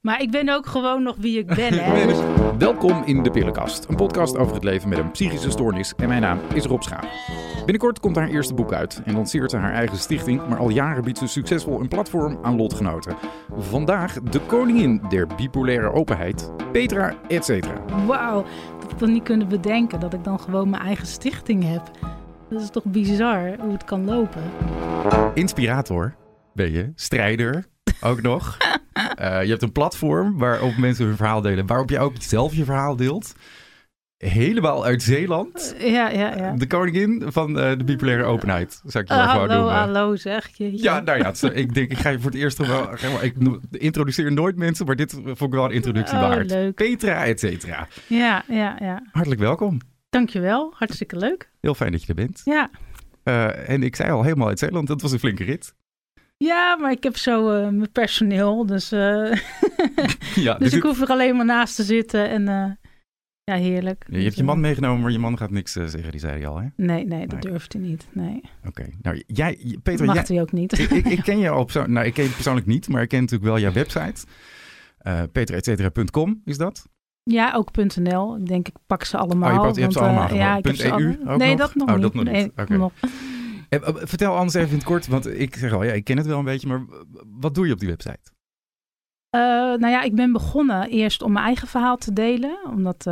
Maar ik ben ook gewoon nog wie ik ben. Hè? Welkom in de Pillenkast, een podcast over het leven met een psychische stoornis. En mijn naam is Rob Schaap. Binnenkort komt haar eerste boek uit en lanceert ze haar eigen stichting, maar al jaren biedt ze succesvol een platform aan lotgenoten. Vandaag de koningin der bipolaire openheid, Petra etc. Wauw, dat ik dan niet kunnen bedenken dat ik dan gewoon mijn eigen stichting heb. Dat is toch bizar hoe het kan lopen. Inspirator ben je, strijder ook nog. Uh, je hebt een platform waarop mensen hun verhaal delen, waarop je ook zelf je verhaal deelt. Helemaal uit Zeeland. Ja, ja, ja. De koningin van uh, de bipolaire openheid, zou ik je Uh, hallo, noemen. hallo zeg je. Ja, nou ja, is- ik denk, ik ga je voor het eerst wel... Ik introduceer nooit mensen, maar dit vond ik wel een introductie Oh, waard. leuk. Petra, et cetera. Ja, ja, ja. Hartelijk welkom. Dankjewel, hartstikke leuk. Heel fijn dat je er bent. Ja. Eh, en ik zei al, helemaal uit Zeeland, dat was een flinke rit. Ja, maar ik heb zo eh, mijn personeel, dus, eh, Ja, dus dus ik hoef er alleen maar naast te zitten en eh, ja, heerlijk. je hebt je man meegenomen, maar je man gaat niks zeggen, die zei je al, hè? Nee, nee, dat Nee. durft hij niet. Nee, Oké. Nou, jij, Petra, mag jij, hij ook niet. ik, ik, ik ken je al perso- nou, ik ken je persoonlijk niet, maar ik ken natuurlijk wel jouw website. Petraetcetera.com is dat? Ja, ook .nl. Ik denk, ik pak ze allemaal. Oh, je pakt- je hebt ze allemaal ja, ik heb ze .eu alle- ook Nee, nog? dat nog Oh, niet. dat nog Nee, niet. Op. Eh, eh, Vertel anders even in het kort, want ik zeg al, ja, ik ken het wel een beetje, maar wat doe je op die website? Eh, nou ja, ik ben begonnen eerst om mijn eigen verhaal te delen. Omdat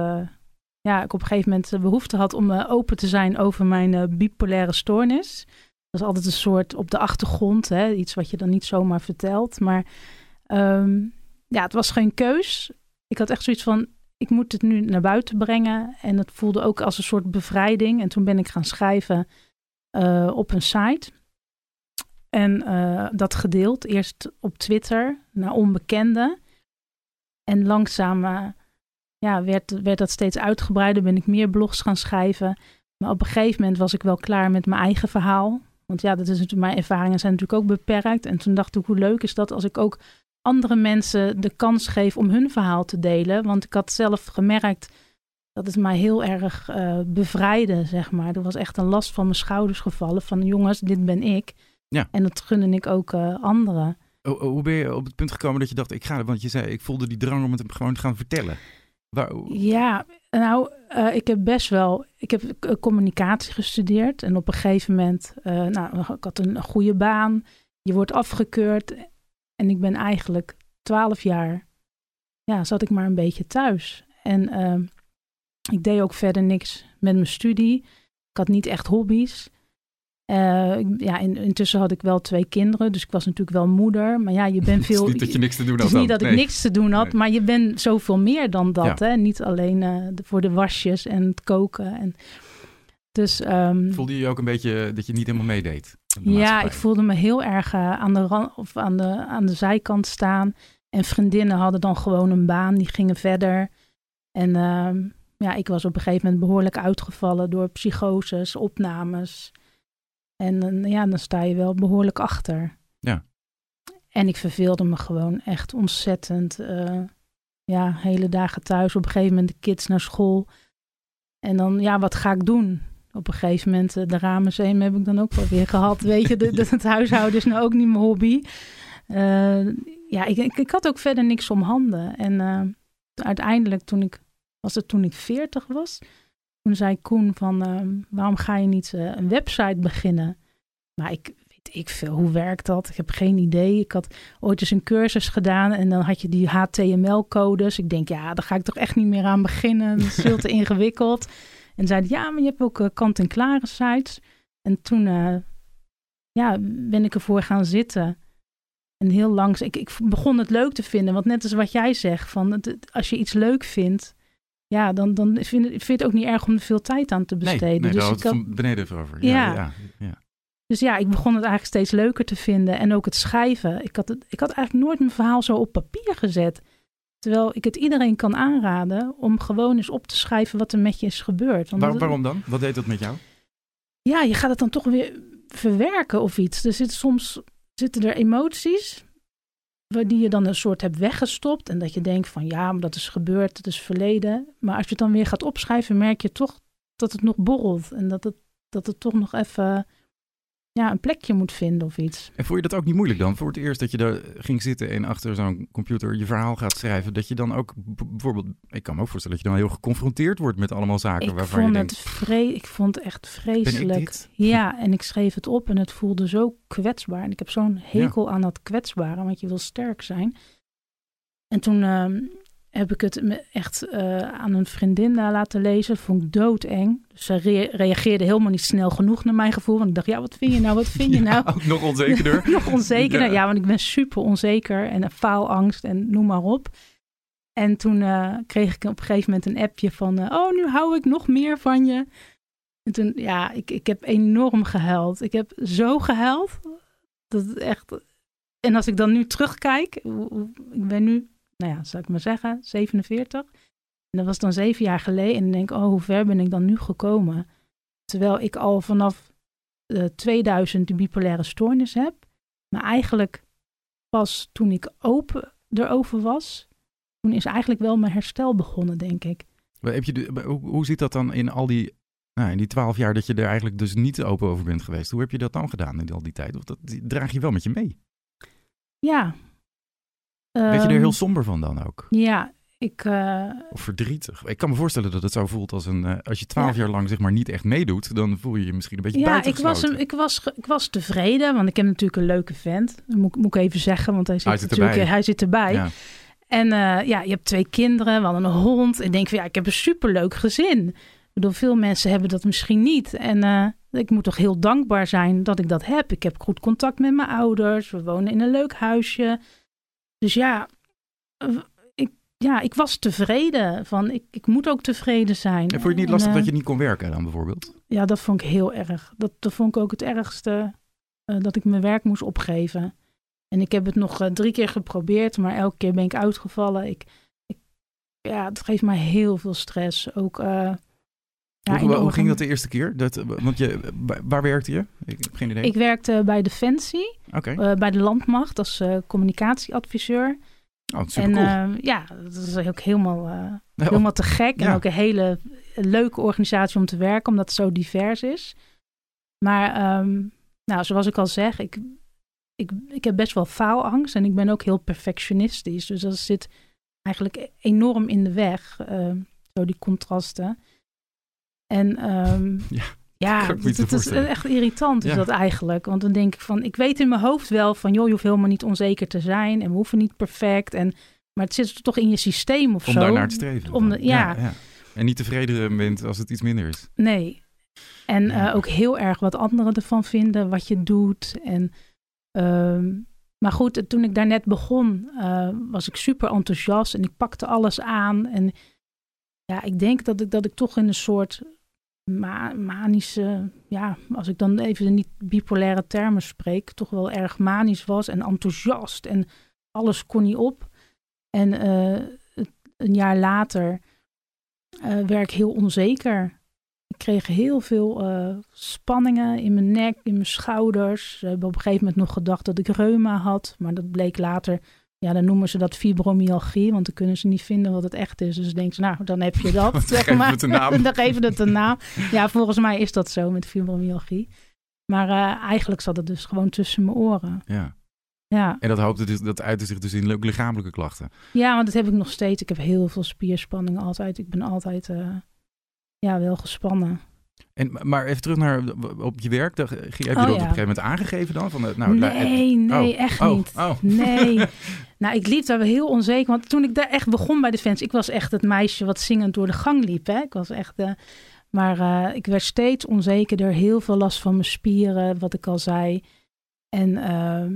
ja, ik op een gegeven moment de behoefte had om open te zijn over mijn bipolaire stoornis. Dat is altijd een soort op de achtergrond, hè, iets wat je dan niet zomaar vertelt. Maar ehm, ja, het was geen keus. Ik had echt zoiets van, ik moet het nu naar buiten brengen. En het voelde ook als een soort bevrijding. En toen ben ik gaan schrijven eh, op een site. En eh, dat gedeeld, eerst op Twitter naar onbekenden. En langzaam ja, werd, werd dat steeds uitgebreider, ben ik meer blogs gaan schrijven. Maar op een gegeven moment was ik wel klaar met mijn eigen verhaal. Want ja, dat is natuurlijk, mijn ervaringen zijn natuurlijk ook beperkt. En toen dacht ik, hoe leuk is dat als ik ook andere mensen de kans geef om hun verhaal te delen. Want ik had zelf gemerkt dat het mij heel erg eh bevrijdde, zeg maar. Er was echt een last van mijn schouders gevallen van jongens, dit ben ik. Ja. En dat gunde ik ook eh, anderen. Hoe ben je op het punt gekomen dat je dacht, ik ga, want je zei, ik voelde die drang om het gewoon te gaan vertellen. Waar, Ja, nou, eh, ik heb best wel. Ik heb communicatie gestudeerd. En op een gegeven moment, nou, ik had een goede baan. Je wordt afgekeurd. En ik ben eigenlijk twaalf jaar, ja, zat ik maar een beetje thuis. En ehm, ik deed ook verder niks met mijn studie. Ik had niet echt hobby's. Eh, ja, in, intussen had ik wel twee kinderen, dus ik was natuurlijk wel moeder. Maar ja, je bent het is veel. niet dat je niks te doen Het had is niet dat ik niks te doen had, Nee. maar je bent zoveel meer dan dat. Ja. Hè? Niet alleen eh, voor de wasjes en het koken. En, dus ehm, Voelde je je ook een beetje dat je niet helemaal meedeed? ja, ik voelde me heel erg eh, aan, de ran- of aan, de, aan de zijkant staan. En vriendinnen hadden dan gewoon een baan, die gingen verder. En ehm, ja, ik was op een gegeven moment behoorlijk uitgevallen door psychoses, opnames. En eh, ja, dan sta je wel behoorlijk achter. Ja. En ik verveelde me gewoon echt ontzettend. eh, ja, hele dagen thuis. Op een gegeven moment de kids naar school. En dan, ja, wat ga ik doen? Op een gegeven moment, eh, de ramenzeem heb ik dan ook wel weer gehad. Weet je, de, de- het huishouden is nou ook niet mijn hobby. Ja, ik, ik, ik had ook verder niks om handen. En uiteindelijk, toen ik, was het toen ik 40 was, toen zei Koen van, eh, waarom ga je niet eh, een website beginnen? Maar ik weet ik veel, hoe werkt dat? Ik heb geen idee. Ik had ooit eens een cursus gedaan en dan had je die HTML-codes. Ik denk, ja, daar ga ik toch echt niet meer aan beginnen. Dat is veel te ingewikkeld. En zeiden, ja, maar je hebt ook eh, kant-en-klare sites. En toen eh, ja, ben ik ervoor gaan zitten. En heel langs, ik, ik begon het leuk te vinden. Want net als wat jij zegt, van het- als je iets leuk vindt, ja, dan, dan vind ik vind je het ook niet erg om er veel tijd aan te besteden. nee, dus, daar ik had beneden even over. Ja. Ja, ja, ja. dus ja, ik begon het eigenlijk steeds leuker te vinden. En ook het schrijven. Ik had, het, ik had eigenlijk nooit mijn verhaal zo op papier gezet. Terwijl ik het iedereen kan aanraden om gewoon eens op te schrijven wat er met je is gebeurd. Waar- dat- waarom dan? Wat deed dat met jou? ja, je gaat het dan toch weer verwerken of iets. Er zitten soms zitten er emoties die je dan een soort hebt weggestopt. En dat je denkt van ja, maar dat is gebeurd, dat is verleden. Maar als je het dan weer gaat opschrijven, merk je toch dat het nog borrelt. En dat het, dat het toch nog even ja, een plekje moet vinden of iets. En vond je dat ook niet moeilijk dan? Voor het eerst dat je daar ging zitten en achter zo'n computer je verhaal gaat schrijven, dat je dan ook bijvoorbeeld, ik kan me ook voorstellen dat je dan heel geconfronteerd wordt met allemaal zaken Ik waarvan je vond, denkt, het vre- ik vond het echt vreselijk. Ja, en ik schreef het op en het voelde zo kwetsbaar. En ik heb zo'n hekel aan dat kwetsbare, want je wil sterk zijn. En toen ehm, heb ik het echt eh, aan een vriendin eh, laten lezen. Vond ik doodeng. Dus ze rea- reageerde helemaal niet snel genoeg naar mijn gevoel. Want ik dacht, ja, wat vind je nou? Wat vind je Ja, nou? ook nog onzekerder. Nog onzekerder. Ja. Ja. want ik ben super onzeker en faalangst en noem maar op. En toen eh, kreeg ik op een gegeven moment een appje van... eh, oh, nu hou ik nog meer van je. En toen, ja, ik, ik heb enorm gehuild. Ik heb zo gehuild. Dat het echt... En als ik dan nu terugkijk... Ik ben nu, nou ja, zou ik maar zeggen, 47. En dat was dan zeven jaar geleden. En dan denk ik, oh, hoe ver ben ik dan nu gekomen? Terwijl ik al vanaf eh 2000 de bipolaire stoornis heb. Maar eigenlijk pas toen ik open erover was, toen is eigenlijk wel mijn herstel begonnen, denk ik. Maar Heb je de, hoe, hoe zit dat dan in al die, nou, in die twaalf jaar dat je er eigenlijk dus niet open over bent geweest? Hoe heb je dat dan gedaan in al die tijd? Of dat die draag je wel met je mee? Ja. Weet je er Ehm, heel somber van dan ook? Ja, ik. eh, Of verdrietig? Ik kan me voorstellen dat het zo voelt als een, eh, als je twaalf Ja. jaar lang zeg maar niet echt meedoet, dan voel je je misschien een beetje ja, ik was, hem- ik, was, ik was tevreden, want ik heb natuurlijk een leuke vent. Dat moet, moet ik even zeggen, want hij zit, Hij zit natuurlijk, erbij. hij zit erbij. Ja. En eh, ja, je hebt twee kinderen, we hadden een hond. En ik denk van ja, ik heb een superleuk gezin. Ik bedoel, veel mensen hebben dat misschien niet. En ik moet toch heel dankbaar zijn dat ik dat heb. Ik heb goed contact met mijn ouders. We wonen in een leuk huisje. Dus ja, eh, ik, ja, ik was tevreden. Van, ik, ik moet ook tevreden zijn. En vond je het niet lastig eh, dat je niet kon werken dan bijvoorbeeld? Ja, dat vond ik heel erg. Dat, dat vond ik ook het ergste. eh, dat ik mijn werk moest opgeven. En ik heb het nog eh, drie keer geprobeerd, maar elke keer ben ik uitgevallen. Ik, ik, ja, het geeft mij heel veel stress. Ook, eh, ja, hoe, ging dat de eerste keer? Dat, want je, waar- werkte je? Ik heb geen idee. Ik werkte bij Defensie, eh, bij de Landmacht als eh, communicatieadviseur. oh, cool. En eh, ja, dat is ook helemaal, helemaal te gek. Ja. En ook een hele leuke organisatie om te werken, omdat het zo divers is. Maar ehm, nou, zoals ik al zeg, ik, ik, ik heb best wel faalangst en ik ben ook heel perfectionistisch. Dus dat zit eigenlijk enorm in de weg, eh, zo die contrasten. En ehm, Ja, ja, het, is echt irritant is Ja. dat eigenlijk. Want dan denk ik van, ik weet in mijn hoofd wel van, joh, je hoeft helemaal niet onzeker te zijn en we hoeven niet perfect. En, maar het zit toch in je systeem of om zo. daar naar te streven. Om de- ja. En niet tevreden bent als het iets minder is. Nee. En Ja. eh, ook heel erg wat anderen ervan vinden, wat je doet. En, ehm, maar goed, toen ik daar net begon, eh, was ik super enthousiast en ik pakte alles aan. En ja, ik denk dat ik, dat ik toch in een soort ma- manische, ja, als ik dan even de niet bipolaire termen spreek, toch wel erg manisch was en enthousiast. En alles kon niet op. En eh, een jaar later eh werd ik heel onzeker. Ik kreeg heel veel eh, spanningen in mijn nek, in mijn schouders. Ze hebben op een gegeven moment nog gedacht dat ik reuma had. Maar dat bleek later, ja, dan noemen ze dat fibromyalgie. Want dan kunnen ze niet vinden wat het echt is. Dus denken ze, nou, dan heb je dat. Dan zeg maar. het een naam. dan geven het een naam. Ja, volgens mij is dat zo met fibromyalgie. Maar eh, eigenlijk zat het dus gewoon tussen mijn oren. Ja. Ja. En dat, hoopte dus, dat uitte zich dus in ook lichamelijke klachten. ja, want dat heb ik nog steeds. Ik heb heel veel spierspanning altijd. Ik ben altijd eh, ja, wel gespannen. En, maar even terug naar op je werk. Daar, ging- heb je Oh, dat op een gegeven moment aangegeven dan? Van, eh, nou, nee, nee, oh, echt oh, niet. Nee. nou, ik liep daar wel heel onzeker. Want toen ik daar echt begon bij de fans, ik was echt het meisje wat zingend door de gang liep. Hè? Ik was echt. eh, maar eh, ik werd steeds onzekerder. Heel veel last van mijn spieren, wat ik al zei. En ehm,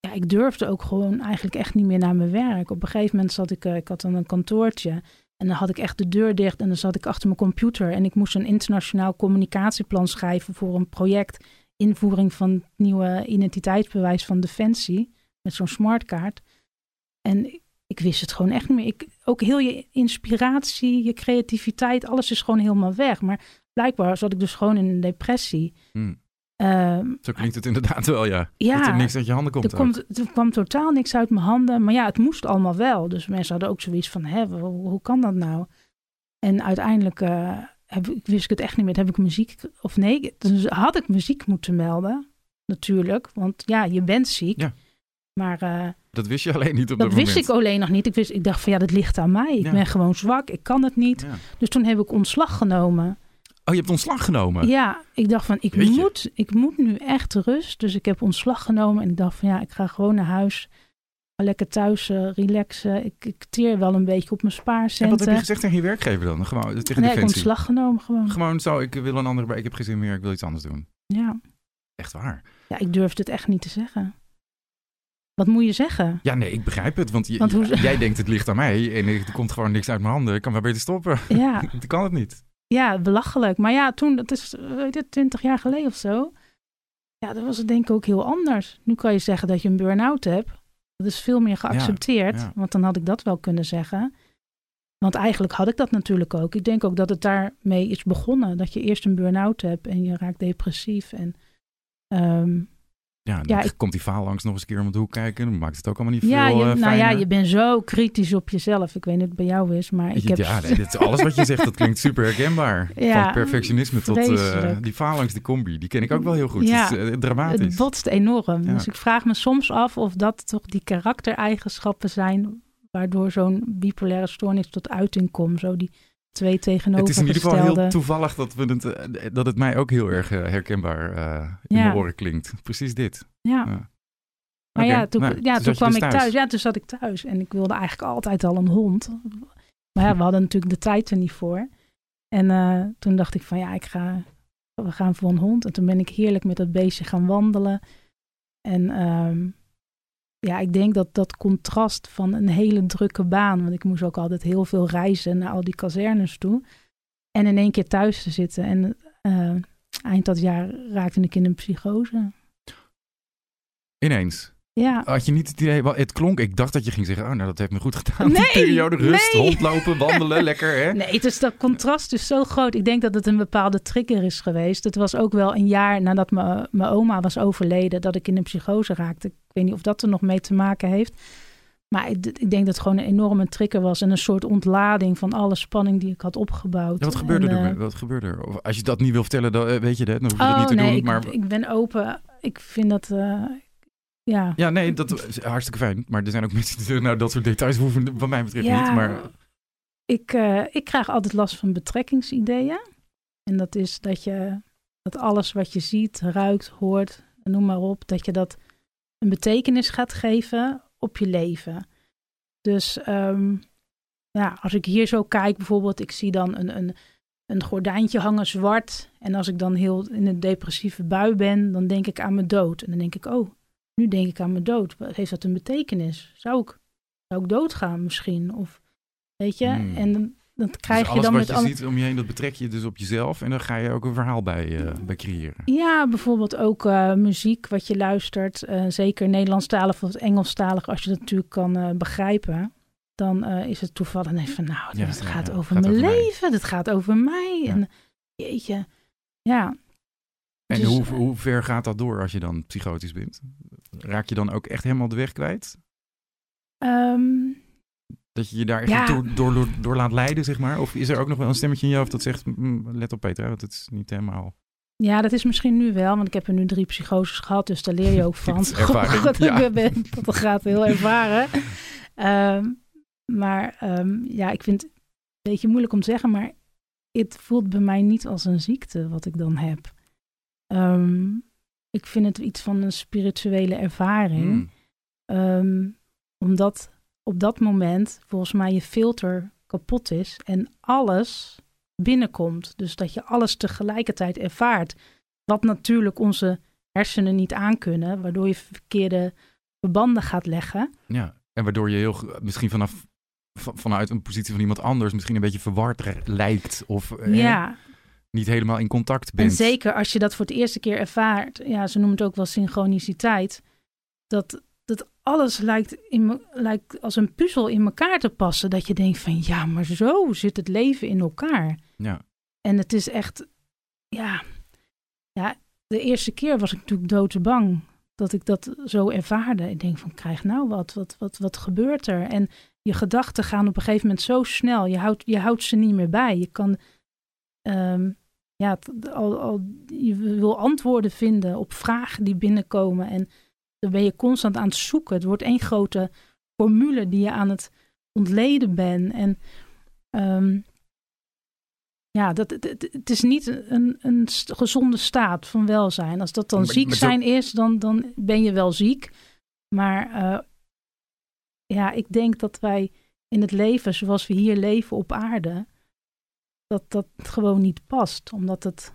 ja, ik durfde ook gewoon eigenlijk echt niet meer naar mijn werk. Op een gegeven moment zat ik, eh, ik had dan een kantoortje. En dan had ik echt de deur dicht en dan zat ik achter mijn computer. En ik moest een internationaal communicatieplan schrijven voor een project invoering van het nieuwe identiteitsbewijs van Defensie. Met zo'n smartkaart. En ik, wist het gewoon echt niet meer. Ik, ook heel je inspiratie, je creativiteit, alles is gewoon helemaal weg. Maar blijkbaar zat ik dus gewoon in een depressie. Hm. Ehm, Zo klinkt het inderdaad wel, ja. Ja, dat er niks uit je handen komt. er, komt, er kwam totaal niks uit mijn handen. Maar ja, het moest allemaal wel. Dus mensen hadden ook zoiets van, hè, hoe, hoe kan dat nou? En uiteindelijk eh, heb, ik- wist ik het echt niet meer. Heb ik muziek, of nee, dus had ik muziek moeten melden. natuurlijk. Want ja, je bent ziek. Ja. Maar uh, dat wist je alleen niet op dat dat wist moment. ik alleen nog niet. Ik, wist, ik dacht van ja, dat ligt aan mij. Ik Ja. ben gewoon zwak. Ik kan het niet. Dus toen heb ik ontslag genomen. Oh, je hebt ontslag genomen? Ja, ik dacht van ik Jeetje. moet, ik moet nu echt rust. Dus ik heb ontslag genomen en ik dacht van ja, ik ga gewoon naar huis. Lekker thuis eh, relaxen. Ik, ik teer wel een beetje op mijn En wat heb spaarcenten. je gezegd tegen je werkgever dan? Gewoon tegen nee, ik heb ontslag genomen gewoon. Gewoon zo, ik wil een andere baan, ik heb geen zin meer, ik wil iets anders doen. Ja. Echt waar? ja, ik durfde het echt niet te zeggen. Wat moet je zeggen? Ja, nee, ik begrijp het. Want, je- Want hoe- jij denkt het ligt aan mij en er komt gewoon niks uit mijn handen. Ik kan maar beter stoppen. Ja, Ik kan het niet. Ja, belachelijk. Maar ja, toen, dat is eh, 20 jaar geleden of zo. Ja, dat was het denk ik ook heel anders. Nu kan je zeggen dat je een burn-out hebt. Dat is veel meer geaccepteerd. ja. Want dan had ik dat wel kunnen zeggen. Want eigenlijk had ik dat natuurlijk ook. Ik denk ook dat het daarmee is begonnen. Dat je eerst een burn-out hebt en je raakt depressief. En ehm, Ja, dan Ja, ik- komt die faalangst nog eens een keer om de hoek kijken. Dan maakt het ook allemaal niet ja, veel je, eh, nou ja, je bent zo kritisch op jezelf. Ik weet niet of het bij jou is, maar ik heb... Ja, nee, dit alles wat je zegt, dat klinkt super herkenbaar. Ja, Van perfectionisme tot eh, die faalangst, die combi. Die ken ik ook wel heel goed. Ja, het is eh, dramatisch. Het botst enorm. Ja. Dus ik vraag me soms af of dat toch die karaktereigenschappen zijn waardoor zo'n bipolaire stoornis tot uiting komt. Zo die twee Het tegenovergestelde. is in ieder geval heel toevallig dat, we het, eh, dat het mij ook heel erg eh, herkenbaar eh, in Ja. mijn oren klinkt. Precies dit. Ja. Ja. Maar ja, toen, nou, ja, toen toen kwam dus ik thuis. Ja, toen zat ik thuis. En ik wilde eigenlijk altijd al een hond. Maar ja, we hadden natuurlijk de tijd er niet voor. En toen dacht ik van ja, ik ga, we gaan voor een hond. En toen ben ik heerlijk met dat beestje gaan wandelen. En ehm, ja, ik denk dat dat contrast van een hele drukke baan. Want ik moest ook altijd heel veel reizen naar al die kazernes toe. En in één keer thuis te zitten. En eh, eind dat jaar raakte ik in een psychose. Ineens. Ja, Had je niet het idee, het klonk, ik dacht dat je ging zeggen, oh nou dat heeft me goed gedaan. Nee, die periode rust, nee. hondlopen, wandelen, lekker hè. Nee, dus dat contrast is zo groot. Ik denk dat het een bepaalde trigger is geweest. Het was ook wel een jaar nadat mijn oma was overleden, dat ik in een psychose raakte. Ik weet niet of dat er nog mee te maken heeft. Maar ik, ik denk dat het gewoon een enorme trigger was en een soort ontlading van alle spanning die ik had opgebouwd. Ja, wat gebeurde En, er? eh, Wat gebeurde er? Of als je dat niet wil vertellen, dan eh, weet je dat. Dan hoef je dat Oh niet te nee, doen. ik, Maar ik ben open. Ik vind dat, eh, ja. ja, nee, dat is hartstikke fijn. Maar er zijn ook mensen die zeggen, nou dat soort details hoeven wat mij betreft Ja, niet. Maar Ik, eh, ik krijg altijd last van betrekkingsideeën. En dat is dat je dat alles wat je ziet, ruikt, hoort, noem maar op, dat je dat een betekenis gaat geven op je leven. Dus ehm, ja, als ik hier zo kijk, bijvoorbeeld, ik zie dan een, een, een gordijntje hangen zwart. En als ik dan heel in een depressieve bui ben, dan denk ik aan mijn dood. En dan denk ik, oh, nu denk ik aan mijn dood. Heeft dat een betekenis? Zou ik, zou ik doodgaan misschien? Of weet je? Hmm. En dan, dan dus krijg je alles dan wat met je alle... ziet om je heen, dat betrek je dus op jezelf. En dan ga je ook een verhaal bij, eh, bij creëren. Ja, bijvoorbeeld ook eh, muziek wat je luistert. eh, zeker Nederlandstalig of Engelstalig, als je dat natuurlijk kan begrijpen. Dan is het toevallig even van, nou, Ja, ja, gaat ja, over gaat mijn over leven. Dit gaat over mij. En jeetje, ja. En Dus, hoe, hoe ver gaat dat door als je dan psychotisch bent? Raak je dan ook echt helemaal de weg kwijt? ehm, Dat je je daar echt Ja. door, door, door, laat leiden, zeg maar? Of is er ook nog wel een stemmetje in je hoofd dat zegt, "Mm, let op Peter, want het is niet helemaal... ja, dat is misschien nu wel, want ik heb er nu drie psychoses gehad, dus daar leer je ook van. Ervaring, Dat ja. ik ben, dat gaat heel ervaren. Ehm, maar ehm, ja, ik vind het een beetje moeilijk om te zeggen, maar het voelt bij mij niet als een ziekte wat ik dan heb. Ik vind het iets van een spirituele ervaring. Mm. Ehm, omdat op dat moment volgens mij je filter kapot is en alles binnenkomt. Dus dat je alles tegelijkertijd ervaart. Wat natuurlijk onze hersenen niet aankunnen, waardoor je verkeerde verbanden gaat leggen. Ja, en waardoor je heel misschien vanaf vanuit een positie van iemand anders misschien een beetje verward lijkt of eh, Ja, niet helemaal in contact bent. en zeker als je dat voor het eerste keer ervaart. Ja, ze noemen het ook wel synchroniciteit. Dat, dat alles lijkt, in, me- lijkt als een puzzel in elkaar te passen. Dat je denkt van ja, maar zo zit het leven in elkaar. Ja, En het is echt, ja, ja, de eerste keer was ik natuurlijk doodsbang dat ik dat zo ervaarde. Ik denk van, krijg nou wat, wat, wat, wat gebeurt er? En je gedachten gaan op een gegeven moment zo snel, je houdt, je houdt ze niet meer bij. Je kan, ehm, ja, al, al, je wil antwoorden vinden op vragen die binnenkomen. En dan ben je constant aan het zoeken. Het wordt één grote formule die je aan het ontleden bent. En ehm, ja, dat, het, het, is niet een, een gezonde staat van welzijn. Als dat dan Maar- ziek maar zo- zijn is, dan, dan ben je wel ziek. Maar eh, ja, ik denk dat wij in het leven zoals we hier leven op aarde, dat dat gewoon niet past. Omdat het,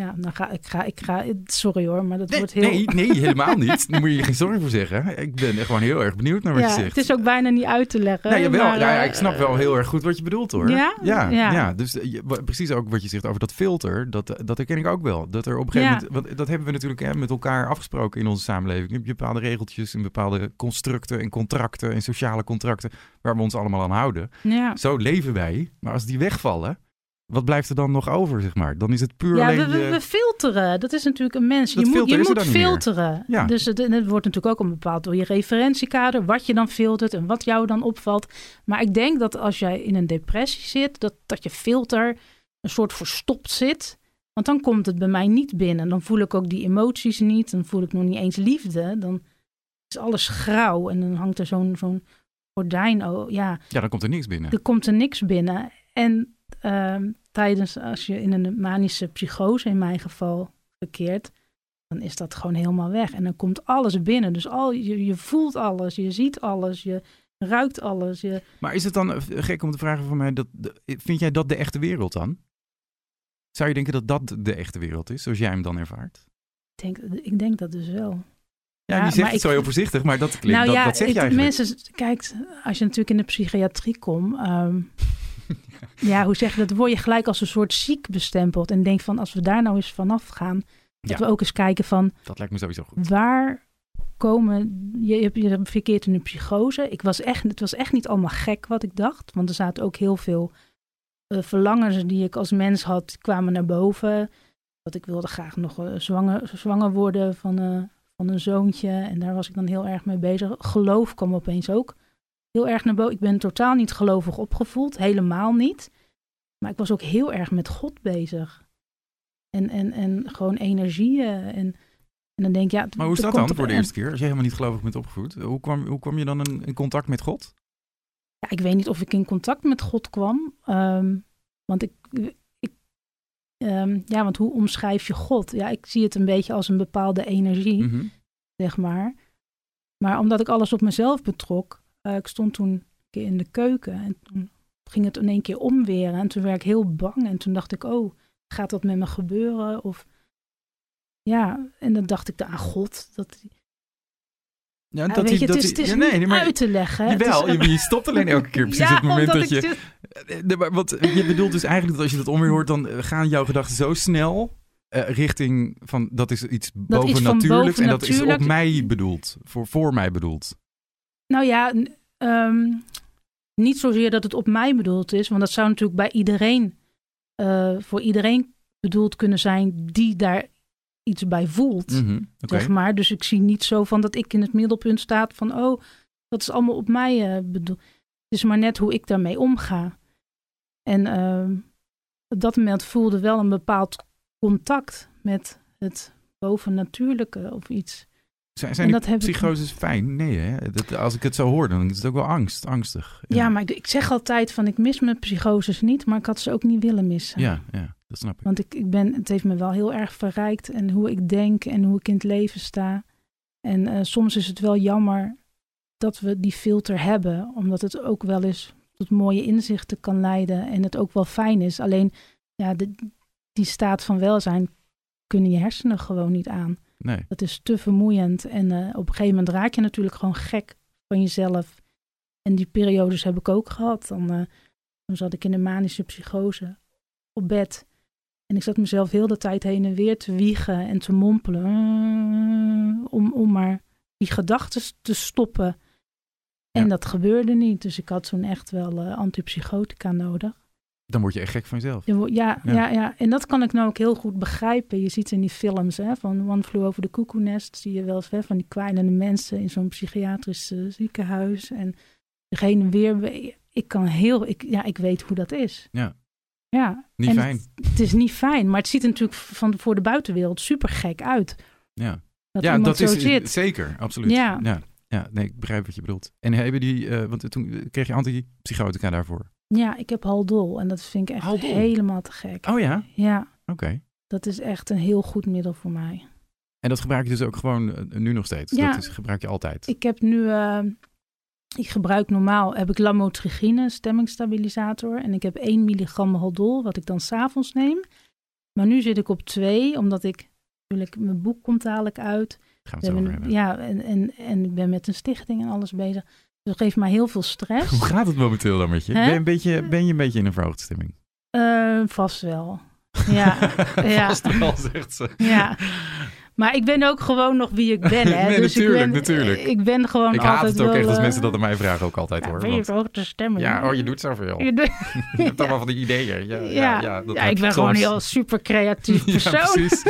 ja, dan ga ik, ga, ik ga, sorry hoor, maar dat Nee, wordt heel... nee, nee, helemaal niet. Daar moet je je geen sorry voor zeggen. Ik ben gewoon heel erg benieuwd naar wat ja, je zegt. het is ook bijna niet uit te leggen. Jawel. maar, ja, ja, eh, ik snap wel heel erg goed wat je bedoelt hoor. Ja? Ja, ja. Dus eh, precies ook wat je zegt over dat filter. Dat, eh, dat herken ik ook wel. Dat er op een gegeven moment, want dat hebben we natuurlijk hè, met elkaar afgesproken in onze samenleving. Je hebt bepaalde regeltjes en bepaalde constructen en contracten en sociale contracten waar we ons allemaal aan houden. Ja, Zo leven wij. Maar als die wegvallen, wat blijft er dan nog over, zeg maar? Dan is het puur ja alleen we, we, je- we filteren. Dat is natuurlijk een mens. Dat je moet, je moet filteren. Ja. Dus het, het wordt natuurlijk ook een bepaald door je referentiekader, wat je dan filtert en wat jou dan opvalt. Maar ik denk dat als jij in een depressie zit, dat, dat je filter een soort verstopt zit. Want dan komt het bij mij niet binnen. Dan voel ik ook die emoties niet. Dan voel ik nog niet eens liefde. Dan is alles grauw en dan hangt er zo'n zo'n gordijn. Oh, ja, Ja, dan komt er niks binnen. er komt er niks binnen. En ehm, tijdens, als je in een manische psychose in mijn geval verkeert, dan is dat gewoon helemaal weg. En dan komt alles binnen. Dus al, je, je voelt alles, je ziet alles, je ruikt alles. Je, Maar is het dan eh, gek om te vragen van mij, dat, vind jij dat de echte wereld dan? Zou je denken dat dat de echte wereld is, zoals jij hem dan ervaart? ik, denk, ik denk dat dus wel. Ja, Ja, je zegt het zo ik- heel voorzichtig, maar dat klinkt, nou dat, ja, dat zeg eigenlijk. mensen, kijk, als je natuurlijk in de psychiatrie komt, ehm, ja, hoe zeg je dat, dan word je gelijk als een soort ziek bestempeld. En denk van, als we daar nou eens vanaf gaan, dat Ja. we ook eens kijken van, Dat lijkt me sowieso goed. waar komen. Je hebt je hebt verkeerd in een psychose. Ik was echt, het was echt niet allemaal gek wat ik dacht. Want er zaten ook heel veel eh, verlangens die ik als mens had, kwamen naar boven. Dat ik wilde graag nog eh, zwanger, zwanger worden van, eh, van een zoontje. En daar was ik dan heel erg mee bezig. Geloof kwam opeens ook heel erg naar boven. Ik ben totaal niet gelovig opgevoed, helemaal niet. Maar ik was ook heel erg met God bezig. En, en, en gewoon energieën. En, en dan denk ik, ja... Maar hoe is dat dan voor de eerste keer, als je helemaal niet gelovig bent opgevoed? Hoe kwam, hoe kwam je dan in, in contact met God? Ja, ik weet niet of ik in contact met God kwam. ehm, want ik. ik ehm, ja, want hoe omschrijf je God? Ja, ik zie het een beetje als een bepaalde energie, Mhm. zeg maar. Maar omdat ik alles op mezelf betrok. Eh, ik stond toen een keer in de keuken. En toen ging het in één keer omweren. En toen werd ik heel bang. En toen dacht ik, oh, gaat dat met me gebeuren? Of. Ja, en dan dacht ik aan God. Dat, Ja, ja, dat weet je, dat het is, het is ja, nee, niet maar, uit te leggen. Jawel, is- je, je stopt alleen elke keer precies Ja, op het moment dat je... zit- Eh, maar wat, je bedoelt dus eigenlijk dat als je dat onweer hoort, dan eh, gaan jouw gedachten zo snel richting van dat is iets bovennatuurlijks en dat is op mij bedoeld, voor, voor mij bedoeld. Nou ja, ehm, niet zozeer dat het op mij bedoeld is, want dat zou natuurlijk bij iedereen, eh, voor iedereen bedoeld kunnen zijn die daar iets bij voelt, Mhm, zeg maar. Dus ik zie niet zo van dat ik in het middelpunt sta van, oh, dat is allemaal op mij eh, bedoeld. Het is maar net hoe ik daarmee omga. En ehm, op dat moment voelde wel een bepaald contact met het bovennatuurlijke of iets. Zijn, zijn En die ik- psychoses fijn? Nee, hè? Dat, als ik het zo hoor, dan is het ook wel angst, angstig. Ja, maar ik, ik zeg altijd van ik mis mijn psychoses niet, maar ik had ze ook niet willen missen. Ja, ja, dat snap ik. Want ik, ik ben, het heeft me wel heel erg verrijkt en hoe ik denk en hoe ik in het leven sta. En eh, soms is het wel jammer dat we die filter hebben, omdat het ook wel eens tot mooie inzichten kan leiden en het ook wel fijn is. Alleen, ja, de, die staat van welzijn kunnen je hersenen gewoon niet aan. Nee. Dat is te vermoeiend. En eh, op een gegeven moment raak je natuurlijk gewoon gek van jezelf. En die periodes heb ik ook gehad. Dan, eh, dan zat ik in een manische psychose op bed. En ik zat mezelf heel de tijd heen en weer te wiegen en te mompelen. eh, om, om maar die gedachten te stoppen. En Ja. dat gebeurde niet. Dus ik had toen echt wel antipsychotica nodig. Dan word je echt gek van jezelf. Ja, Ja. ja. Ja, en dat kan ik nou ook heel goed begrijpen. Je ziet in die films hè, van One Flew Over the Cuckoo Nest, zie je wel eens hè, van die kwijnende mensen in zo'n psychiatrisch eh, ziekenhuis. En zich heen en weer. Ik kan heel, ik, ja, ik weet hoe dat is. Ja. Ja. Niet En fijn. Het, het is niet fijn, maar het ziet er natuurlijk van voor de buitenwereld super gek uit. Ja, Dat ja dat is zit. zeker, absoluut. Ja. ja. Ja, nee, ik begrijp wat je bedoelt. En hebben die, eh, want toen kreeg je antipsychotica daarvoor. Ja, ik heb Haldol en dat vind ik echt Haldol? helemaal te gek. Oh ja? Ja, Oké. dat is echt een heel goed middel voor mij. En dat gebruik je dus ook gewoon eh, nu nog steeds? Ja. Dat is, gebruik je altijd? Ik heb nu, eh, ik gebruik normaal, heb ik lamotrigine, stemmingstabilisator. En ik heb 1 milligram Haldol, wat ik dan s'avonds neem. Maar nu zit ik op 2, omdat ik, natuurlijk, mijn boek komt dadelijk uit. Gaan We het over hebben. ja, en, en, en ik ben met een stichting en alles bezig. Dat geeft mij heel veel stress. Hoe gaat het momenteel dan met je? Ben je een beetje, ben je een beetje in een verhoogde stemming? Eh, vast wel. Ja, ja. Vast wel, zegt ze. Ja. Maar ik ben ook gewoon nog wie ik ben. Hè? Nee, dus natuurlijk, ik ben, natuurlijk. Ik ben gewoon Ik altijd haat het ook wel, echt als eh, mensen dat aan mij vragen ook altijd ja, hoor. Ben je Want, verhoogde stemming? ja, oh, je doet zoveel. Je doet- Je hebt allemaal van die ideeën. Ja, ja, Ja, ja, dat ik ben soms. gewoon een heel super creatief persoon. Ja, precies.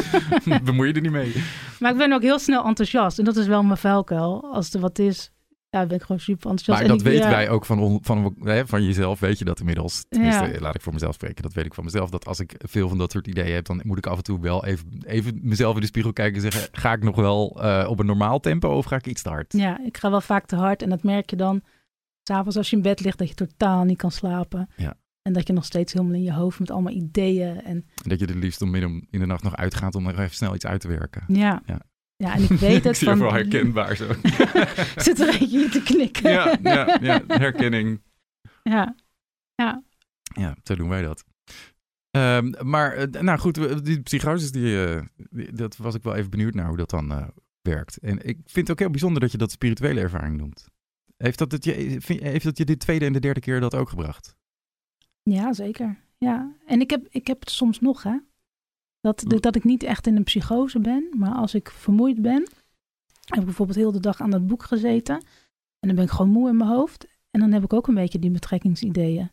Bemoei je er niet mee. maar ik ben ook heel snel enthousiast. En dat is wel mijn vuilkuil. Als er wat is, ja, ben ik gewoon super enthousiast. Maar En dat ik- weten ja, wij ook van, van, hè, van jezelf, weet je dat inmiddels. Tenminste, Ja. laat ik voor mezelf spreken. Dat weet ik van mezelf. Dat als ik veel van dat soort ideeën heb, dan moet ik af en toe wel even, even mezelf in de spiegel kijken en zeggen... ga ik nog wel eh, op een normaal tempo of ga ik iets te hard? Ja, ik ga wel vaak te hard. En dat merk je dan s'avonds als je in bed ligt, dat je totaal niet kan slapen. Ja. En dat je nog steeds helemaal in je hoofd met allemaal ideeën. En En dat je er liefst om midden in de nacht nog uitgaat om nog even snel iets uit te werken. ja, Ja. Ja. en ik weet ik het zie van... wel herkenbaar zo. Zit er eentje te knikken. ja, ja, ja, herkenning. ja. Ja. Ja, zo doen wij dat. Ehm, maar, eh, nou goed, die psychoses, die, eh, die- dat was ik wel even benieuwd naar hoe dat dan eh, werkt. En ik vind het ook heel bijzonder dat je dat spirituele ervaring noemt. Heeft dat, het je, vind- heeft dat je de tweede en de derde keer dat ook gebracht? Ja, zeker. Ja, en ik heb, ik heb het soms nog, hè. Dat, Hm. dat ik niet echt in een psychose ben, maar als ik vermoeid ben, heb ik bijvoorbeeld heel de dag aan dat boek gezeten. En dan ben ik gewoon moe in mijn hoofd. En dan heb ik ook een beetje die betrekkingsideeën.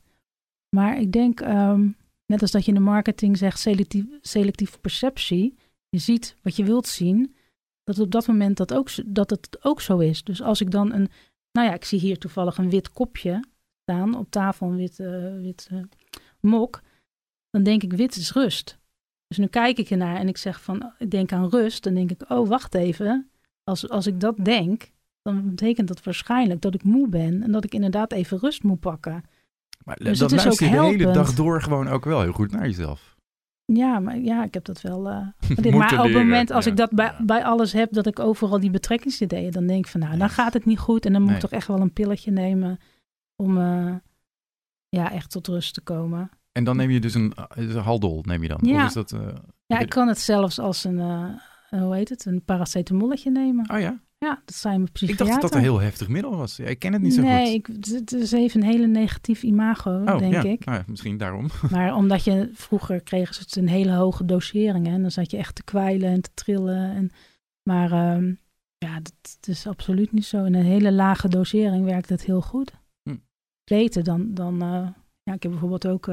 Maar ik denk, ehm, net als dat je in de marketing zegt selectief, selectieve perceptie, je ziet wat je wilt zien, dat op dat moment dat, ook, zo- dat het ook zo is. Dus als ik dan een, nou ja, ik zie hier toevallig een wit kopje staan op tafel, een wit, eh, wit eh, mok, dan denk ik wit is rust. Dus nu kijk ik ernaar en ik zeg van, ik denk aan rust, dan denk ik, oh wacht even, als, als ik dat denk, dan betekent dat waarschijnlijk dat ik moe ben en dat ik inderdaad even rust moet pakken. Maar Dus is luister je de hele dag door gewoon ook wel heel goed naar jezelf. Ja, maar ja, ik heb dat wel. eh, Moeten maar op het moment als ja. ik dat bij, bij alles heb, dat ik overal die betrekkingsideeën, dan denk ik van nou, dan gaat het niet goed en dan moet Nee. ik toch echt wel een pilletje nemen om eh, ja, echt tot rust te komen. En dan neem je dus een, eh, een haldol, neem je dan? Ja. Of is dat, eh, Ja, ik kan het zelfs als een, eh, hoe heet het, een paracetamolletje nemen. Oh ja? Ja, dat zijn mijn Ik psychiater. dacht dat dat een heel heftig middel was. Ja, ik ken het niet zo nee, goed. ik, het is even een hele negatief imago, Oh, denk ja. ik. Ah, ja, misschien daarom. Maar omdat je vroeger kregen ze het een hele hoge dosering en dan zat je echt te kwijlen en te trillen. En, maar ehm, ja, dat, dat is absoluut niet zo. In een hele lage dosering werkt het heel goed. Hm. Beter dan, dan ja, ik heb bijvoorbeeld ook,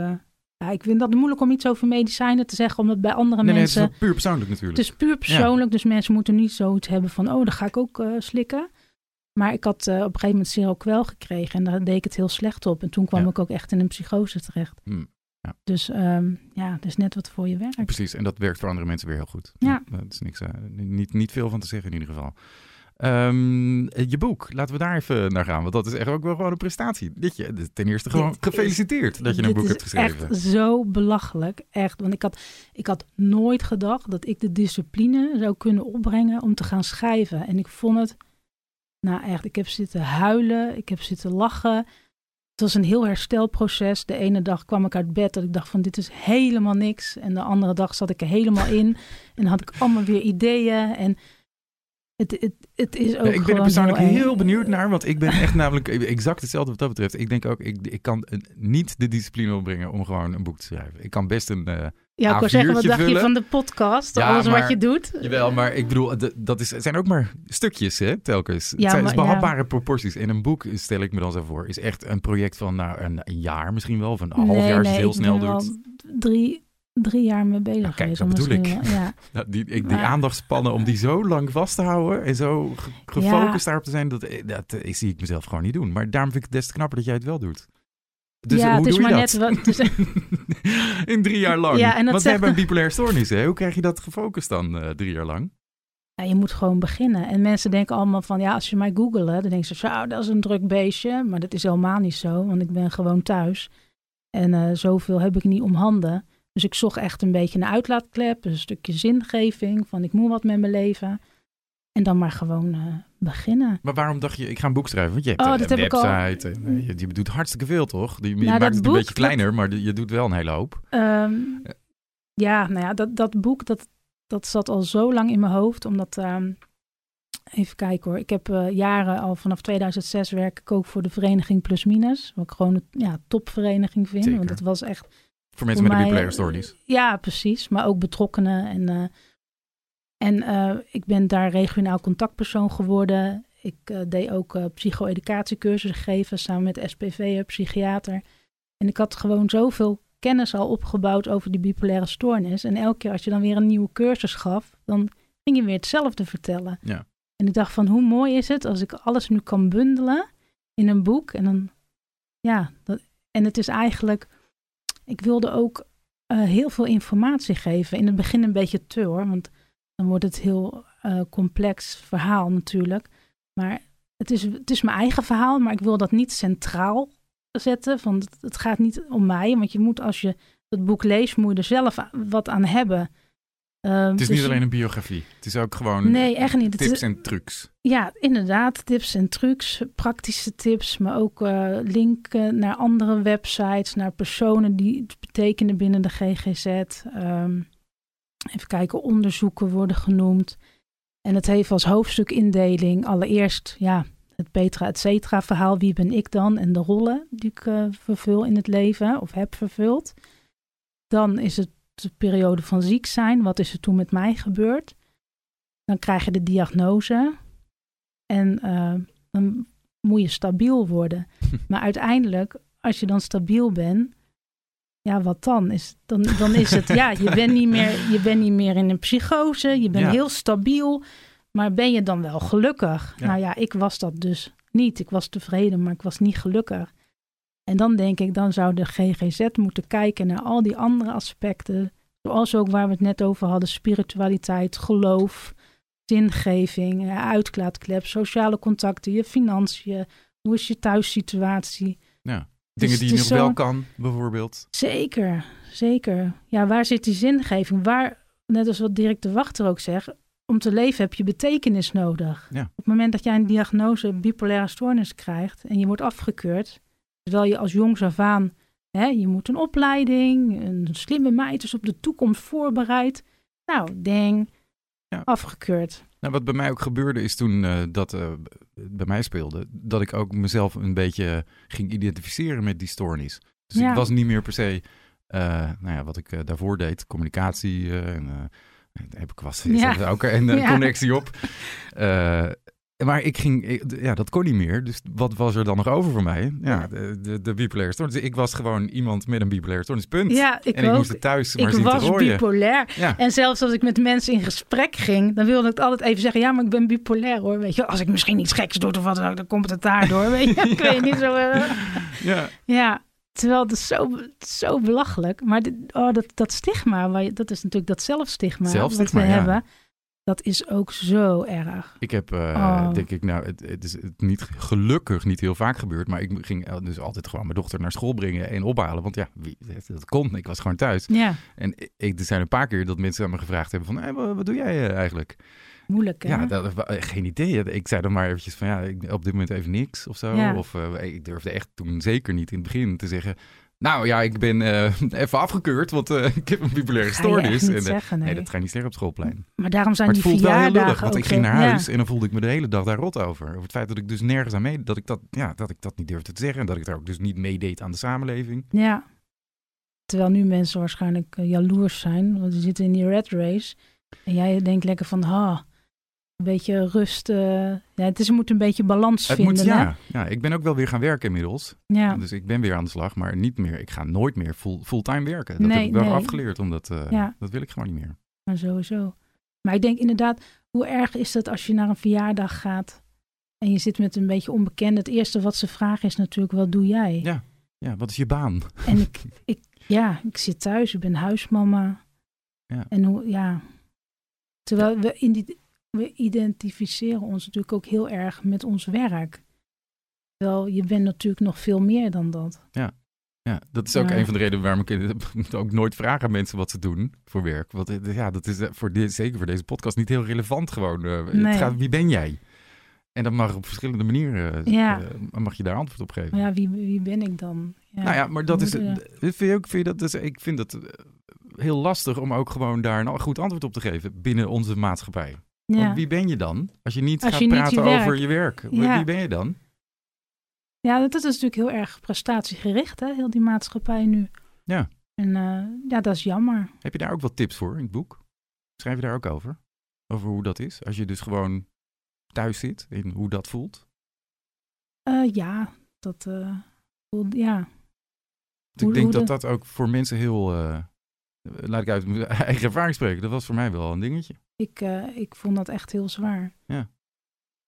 ja, ik vind dat moeilijk om iets over medicijnen te zeggen, omdat bij andere Nee, nee, het is mensen, wel puur persoonlijk natuurlijk. het is puur persoonlijk, dus mensen moeten niet zoiets hebben van, oh, dat ga ik ook eh, slikken. Maar ik had eh, op een gegeven moment Seroquel gekregen en daar deed ik het heel slecht op. En toen kwam Ja. ik ook echt in een psychose terecht. Hm, Dus ehm, ja, dat is net wat voor je werkt. Precies, en dat werkt voor andere mensen weer heel goed. Ja. Dat is niks, eh, niet, niet veel van te zeggen in ieder geval. Ehm, je boek, laten we daar even naar gaan, want dat is echt ook wel gewoon een prestatie. Dit je, ten eerste gewoon Dit is- gefeliciteerd dat je een boek hebt geschreven. Echt zo belachelijk. Echt. Want ik had, ik had nooit gedacht dat ik de discipline zou kunnen opbrengen om te gaan schrijven. En ik vond het, nou echt, ik heb zitten huilen, ik heb zitten lachen. Het was een heel herstelproces. De ene dag kwam ik uit bed dat ik dacht van dit is helemaal niks. En de andere dag zat ik er helemaal in. En had ik allemaal weer ideeën. En het, het, het is ook Ja, ik ben er persoonlijk heel, benieuwd naar, want ik ben echt namelijk exact hetzelfde wat dat betreft. Ik denk ook, ik, ik kan eh, niet de discipline opbrengen om gewoon een boek te schrijven. Ik kan best een... eh, Ja, ik wou zeggen, wat A4'tje dacht je vullen. van de podcast? Ja, Alles maar- wat je doet? Jawel, maar ik bedoel, dat is, het zijn ook maar stukjes, hè, telkens. het zijn maar- behapbare proporties. En een boek, stel ik me dan zo voor, is echt een project van nou, een, een jaar misschien wel, of een half jaar als je het heel snel doet. drie, drie jaar mee bezig Nou, kijk, geweest. bedoel wel- Ja. Nou, die, ik, die Maar- aandachtspannen, om die zo lang vast te houden en zo ge- gefocust daarop te zijn, dat, dat, eh, zie ik mezelf gewoon niet doen. Maar daarom vind ik het des te knapper dat jij het wel doet. Dus ja, hoe het is doe je maar dat? net wat. is- In drie jaar lang. Ja, en dat Want we hebben een bipolaire stoornis, hè? Hoe krijg je dat gefocust dan eh, drie jaar lang? ja, je moet gewoon beginnen. En mensen denken allemaal van, ja, als je mij googelt, dan denken ze, zo, dat is een druk beestje. Maar dat is helemaal niet zo, want ik ben gewoon thuis. En eh, zoveel heb ik niet om handen. Dus ik zocht echt een beetje een uitlaatklep, een stukje zingeving, van ik moet wat met mijn leven. En dan maar gewoon eh, beginnen. Maar waarom dacht je, ik ga een boek schrijven? Want je hebt Oh, eh, dat een heb ik al. website. En, eh, je, je doet hartstikke veel, toch? Je, je Nou, maakt dat het een beetje kleiner, maar je doet wel een hele hoop. Ehm, ja, nou ja, dat, dat boek, dat, dat zat al zo lang in mijn hoofd. Omdat, ehm, even kijken hoor. Ik heb jaren al vanaf 2006 werk ik ook voor de vereniging Plus Minus. Wat ik gewoon een ja, topvereniging vind. Zeker. Want het was echt... Voor mensen voor met een bipolaire stoornis. Ja, precies. Maar ook betrokkenen. En, eh, en eh, ik ben daar regionaal contactpersoon geworden. Ik eh, deed ook psycho-educatiecursussen geven samen met SPV, psychiater. En ik had gewoon zoveel kennis al opgebouwd over die bipolaire stoornis. En elke keer als je dan weer een nieuwe cursus gaf, dan ging je weer hetzelfde vertellen. Ja. En ik dacht van hoe mooi is het als ik alles nu kan bundelen in een boek. En dan, ja, dat, en het is eigenlijk, ik wilde ook eh, heel veel informatie geven. In het begin een beetje te hoor, want dan wordt het heel eh, complex verhaal natuurlijk. Maar het is, het is mijn eigen verhaal, maar ik wil dat niet centraal zetten. Van het, gaat niet om mij, want je moet als je het boek leest, moet je er zelf wat aan hebben. Eh, Het is dus niet alleen een biografie. Het is ook gewoon Nee, echt niet. Tips en trucs. ja, inderdaad. Tips en trucs, praktische tips, maar ook eh, linken naar andere websites, naar personen die het betekenen binnen de GGZ. Ehm, even kijken, onderzoeken worden genoemd. En het heeft als hoofdstukindeling allereerst, ja, het Petra et cetera verhaal. Wie ben ik dan? En de rollen die ik eh, vervul in het leven of heb vervuld. Dan is het de periode van ziek zijn. Wat is er toen met mij gebeurd? Dan krijg je de diagnose. En eh, dan moet je stabiel worden. Maar uiteindelijk, als je dan stabiel bent, ja, wat dan? Is, dan, dan is het, ja, je bent niet meer, je bent niet meer in een psychose, je bent Ja. heel stabiel, maar ben je dan wel gelukkig? Ja. Nou ja, ik was dat dus niet. Ik was tevreden, maar ik was niet gelukkig. En dan denk ik, dan zou de GGZ moeten kijken naar al die andere aspecten, zoals ook waar we het net over hadden, spiritualiteit, geloof, zingeving, eh, uitlaatklep, sociale contacten, je financiën, hoe is je thuissituatie? Dingen die je nog wel kan, bijvoorbeeld. Zeker, zeker. Ja, waar zit die zingeving? Waar, net als wat Dirk de Wachter ook zegt, om te leven heb je betekenis nodig. Ja. Op het moment dat jij een diagnose bipolaire stoornis krijgt en je wordt afgekeurd, terwijl je als jongs af aan, hè, je moet een opleiding, een slimme meid is op de toekomst voorbereid. Nou, ding, Ja. afgekeurd. Nou, wat bij mij ook gebeurde is toen eh, dat eh, bij mij speelde, dat ik ook mezelf een beetje ging identificeren met die stoornis. Dus Ja. ik was niet meer per se, eh, nou ja, wat ik daarvoor deed, communicatie en heb ik was Ja. ook een eh, Ja. connectie op. Maar ik ging, ik- ja, dat kon niet meer. Dus wat was er dan nog over voor mij? Ja, de, de, de bipolaire stoornis. Ik was gewoon iemand met een bipolaire stoornis, punt. Ja, ik en ik moest het thuis maar ik zien te was bipolair. Ja. En zelfs als ik met mensen in gesprek ging, dan wilde ik altijd even zeggen: Ja, maar ik ben bipolair hoor. Weet je, als ik misschien iets geks doe of wat dan ook, dan komt het daardoor. Weet je, ik weet niet zo. eh. ja. Ja, terwijl het is zo, zo belachelijk. Maar dit, oh, dat, dat stigma, dat is natuurlijk dat zelfstigma, Zelfstigma, wat we hebben. Dat is ook zo erg. Ik heb, eh, Oh. denk ik, nou, het, het is niet, gelukkig niet heel vaak gebeurd, maar ik ging dus altijd gewoon mijn dochter naar school brengen en ophalen. Want ja, wie, dat kon, ik was gewoon thuis. Ja, En ik, er zijn een paar keer dat mensen aan me gevraagd hebben van, hey, wat, wat doe jij eh, eigenlijk? moeilijk hè? Ja, dat, eh, geen idee. Ik zei dan maar eventjes van, ja, ik, op dit moment even niks of zo. Ja. Of ik durfde echt toen zeker niet in het begin te zeggen, nou ja, ik ben eh, even afgekeurd, want eh, ik heb een bipolaire Ga je echt stoornis. niet En, eh, zeggen, nee. nee, dat ga je niet zeggen op schoolplein. Maar daarom zijn Maar die voelt wel heel verjaardagen lullig, want ik ging naar ja. huis en dan voelde ik me de hele dag daar rot over. Over het feit dat ik dus nergens aan mee, dat ik dat, ja, dat ik dat niet durfde te zeggen. En dat ik daar ook dus niet meedeed aan de samenleving. Ja. Terwijl nu mensen waarschijnlijk jaloers zijn, want ze zitten in die red race. En jij denkt lekker van, ha, een beetje rust. eh, ja, het is, moet een beetje balans Het vinden. moet, hè? ja, ja, ik ben ook wel weer gaan werken inmiddels. ja. Dus ik ben weer aan de slag, maar niet meer. Ik ga nooit meer full, fulltime werken. Dat Nee, heb ik wel nee. afgeleerd, omdat eh, Ja. dat wil ik gewoon niet meer. Maar sowieso. Maar ik denk inderdaad, hoe erg is dat als je naar een verjaardag gaat en je zit met een beetje onbekende. Het eerste wat ze vragen is natuurlijk, wat doe jij? Ja. Ja, wat is je baan? En ik, ik, ja, ik zit thuis, ik ben huismama. Ja. En hoe, ja. Terwijl we, in die, we identificeren ons natuurlijk ook heel erg met ons werk. Terwijl je bent natuurlijk nog veel meer dan dat. Ja, dat is ook Ja. een van de redenen waarom ik ook nooit vraag aan mensen wat ze doen voor werk. Want eh, ja, dat is eh, voor zeker voor deze podcast niet heel relevant gewoon. Eh, Nee. Het gaat, wie ben jij? En dan mag op verschillende manieren Ja. mag je daar antwoord op geven. Maar ja, wie, wie ben ik dan? Ja. nou ja, maar dat is, vind je ook, vind je dat, dus, ik vind het eh, heel lastig om ook gewoon daar een goed antwoord op te geven binnen onze maatschappij. Ja. Want wie ben je dan? Als je niet Als gaat je niet praten werk- over je werk. Wie- Ja. Wie ben je dan? ja, dat is natuurlijk heel erg prestatiegericht, hè? heel die maatschappij nu. Ja. En eh, ja, dat is jammer. Heb je daar ook wat tips voor in het boek? Schrijf je daar ook over? Over hoe dat is? Als je dus gewoon thuis zit in hoe dat voelt? Eh, ja, dat, eh, voel- ja. Hoe- ik denk dat de- dat ook voor mensen heel... laat ik uit mijn eigen ervaring spreken. Dat was voor mij wel een dingetje. Ik, eh, ik vond dat echt heel zwaar. Ja.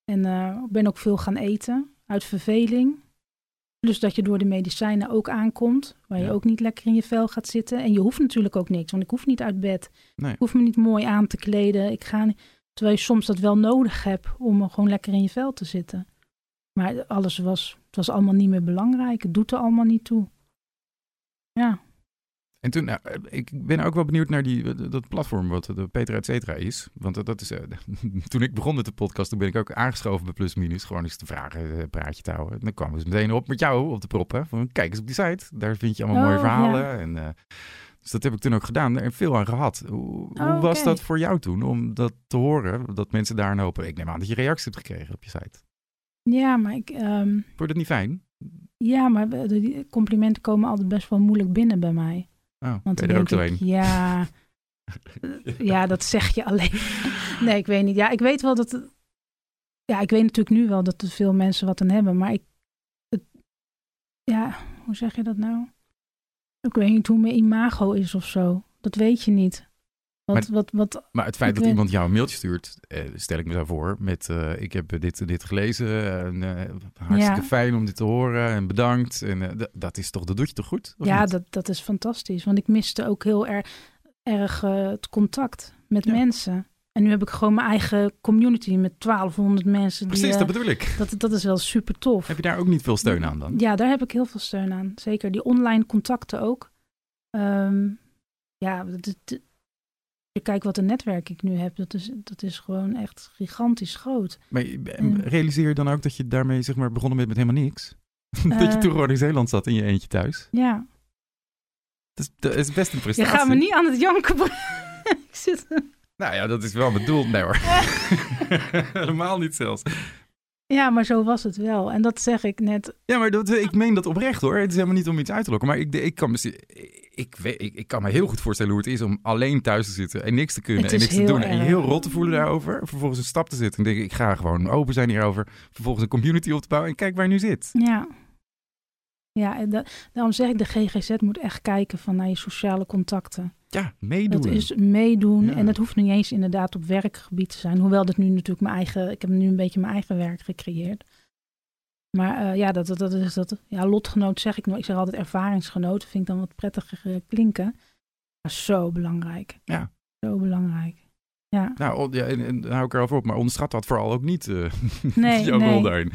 En ik ben ook veel gaan eten uit verveling. Plus dat je door de medicijnen ook aankomt, waar je ook niet lekker in je vel gaat zitten. En je hoeft natuurlijk ook niks, want ik hoef niet uit bed. Nee. Ik hoef me niet mooi aan te kleden. Ik ga, niet- terwijl je soms dat wel nodig hebt om gewoon lekker in je vel te zitten. Maar alles was, het was allemaal niet meer belangrijk. Het doet er allemaal niet toe. Ja, En toen, nou, ik ben ook wel benieuwd naar die, dat platform wat de Peter et cetera is. Want dat, dat is, eh, toen ik begon met de podcast, toen ben ik ook aangeschoven bij Plus Minus. Gewoon eens te vragen, eh, praatje te houden. En dan kwamen ze meteen op met jou op de prop. Hè? Van, kijk eens op die site, daar vind je allemaal Oh, mooie verhalen. ja. En, eh, dus dat heb ik toen ook gedaan en veel aan gehad. Hoe, hoe Oh, was dat voor jou toen, om dat te horen? Dat mensen daar een hoop... Ik neem aan dat je reacties hebt gekregen op je site. ja maar ik... ehm, Vond je dat niet fijn? Ja, maar de- complimenten komen altijd best wel moeilijk binnen bij mij. Oh, Want ben dan je er ook ja, ja, dat zeg je alleen. Nee, ik weet niet. Ja, ik weet wel dat... Ja, ik weet natuurlijk nu wel dat er veel mensen wat aan hebben. Maar ik... Het, ja, hoe zeg je dat nou? Ik weet niet hoe mijn imago is of zo. Dat weet je niet. Wat, wat, wat, Maar het feit dat weet- iemand jou een mailtje stuurt, eh, stel ik me zo voor, met eh, ik heb dit en dit gelezen en eh, hartstikke Ja. fijn om dit te horen en bedankt. En dat is toch, dat doet je toch goed? Ja, niet? dat, dat is fantastisch. Want ik miste ook heel erg, erg het contact met Ja. mensen. En nu heb ik gewoon mijn eigen community met 1200 mensen. Die, Precies, dat bedoel ik. dat, dat is wel super tof. Heb je daar ook niet veel steun aan dan? Ja, daar heb ik heel veel steun aan. Zeker die online contacten ook. Ehm, ja, je kijkt wat een netwerk ik nu heb. Dat is, dat is gewoon echt gigantisch groot. Maar je- Mm. realiseer je dan ook dat je daarmee zeg maar begonnen bent met helemaal niks? dat je Eh. toen gewoon in Zeeland zat in je eentje thuis? Ja, Dat is, dat is best een je prestatie. gaat me niet aan het janken brengen. ik zit... Nou ja, dat is wel bedoeld. Nee hoor. Helemaal niet zelfs. Ja, maar zo was het wel. En dat zeg ik net. Ja, maar dat, ik meen dat oprecht hoor. Het is helemaal niet om iets uit te lokken. Maar ik, ik, kan, me, ik, ik, ik kan me heel goed voorstellen hoe het is om alleen thuis te zitten en niks te kunnen en niks te doen. En je heel rot te voelen daarover. Vervolgens een stap te zetten en denk ik, ik ga gewoon open zijn hierover. Vervolgens een community op te bouwen en kijk waar je nu zit. Ja. Ja, en da- daarom zeg ik, de GGZ moet echt kijken van naar je sociale contacten. Ja, meedoen. Dat is meedoen. Ja. En dat hoeft niet eens inderdaad op werkgebied te zijn. Hoewel dat nu natuurlijk mijn eigen... Ik heb nu een beetje mijn eigen werk gecreëerd. Maar eh, ja, dat, dat, dat is dat... Ja, lotgenoot zeg ik nog. Ik zeg altijd ervaringsgenoot. Vind ik dan wat prettiger eh, klinken. Maar zo belangrijk. Ja. Zo belangrijk. Ja. Nou, on- ja, en, en daar hou ik erover op. Maar onderschat dat vooral ook niet, eh Nee, jouw nee. rol daarin.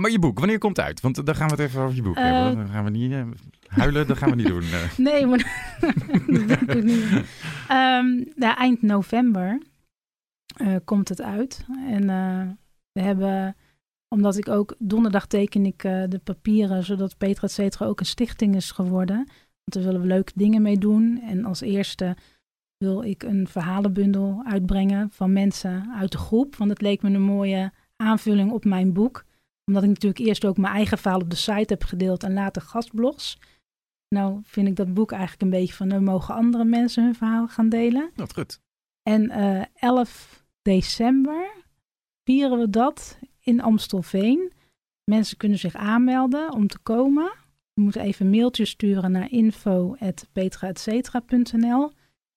Maar je boek, wanneer komt het uit? Want dan gaan we het even over je boek Eh. hebben. Dan gaan we niet eh, huilen, dat gaan we niet doen. eh. Nee, maar dat denk ik niet. Ehm, ja, eind november eh, komt het uit. En eh, we hebben, omdat ik ook donderdag teken ik eh, de papieren, zodat Petra et cetera ook een stichting is geworden. Want daar willen we leuke dingen mee doen. En als eerste wil ik een verhalenbundel uitbrengen van mensen uit de groep. Want het leek me een mooie aanvulling op mijn boek. Omdat ik natuurlijk eerst ook mijn eigen verhaal op de site heb gedeeld en later gastblogs. Nou vind ik dat boek eigenlijk een beetje van, nou mogen andere mensen hun verhaal gaan delen. Dat goed. En eh 11 december vieren we dat in Amstelveen. Mensen kunnen zich aanmelden om te komen. Je moet even een mailtje sturen naar info.petraetcetera.nl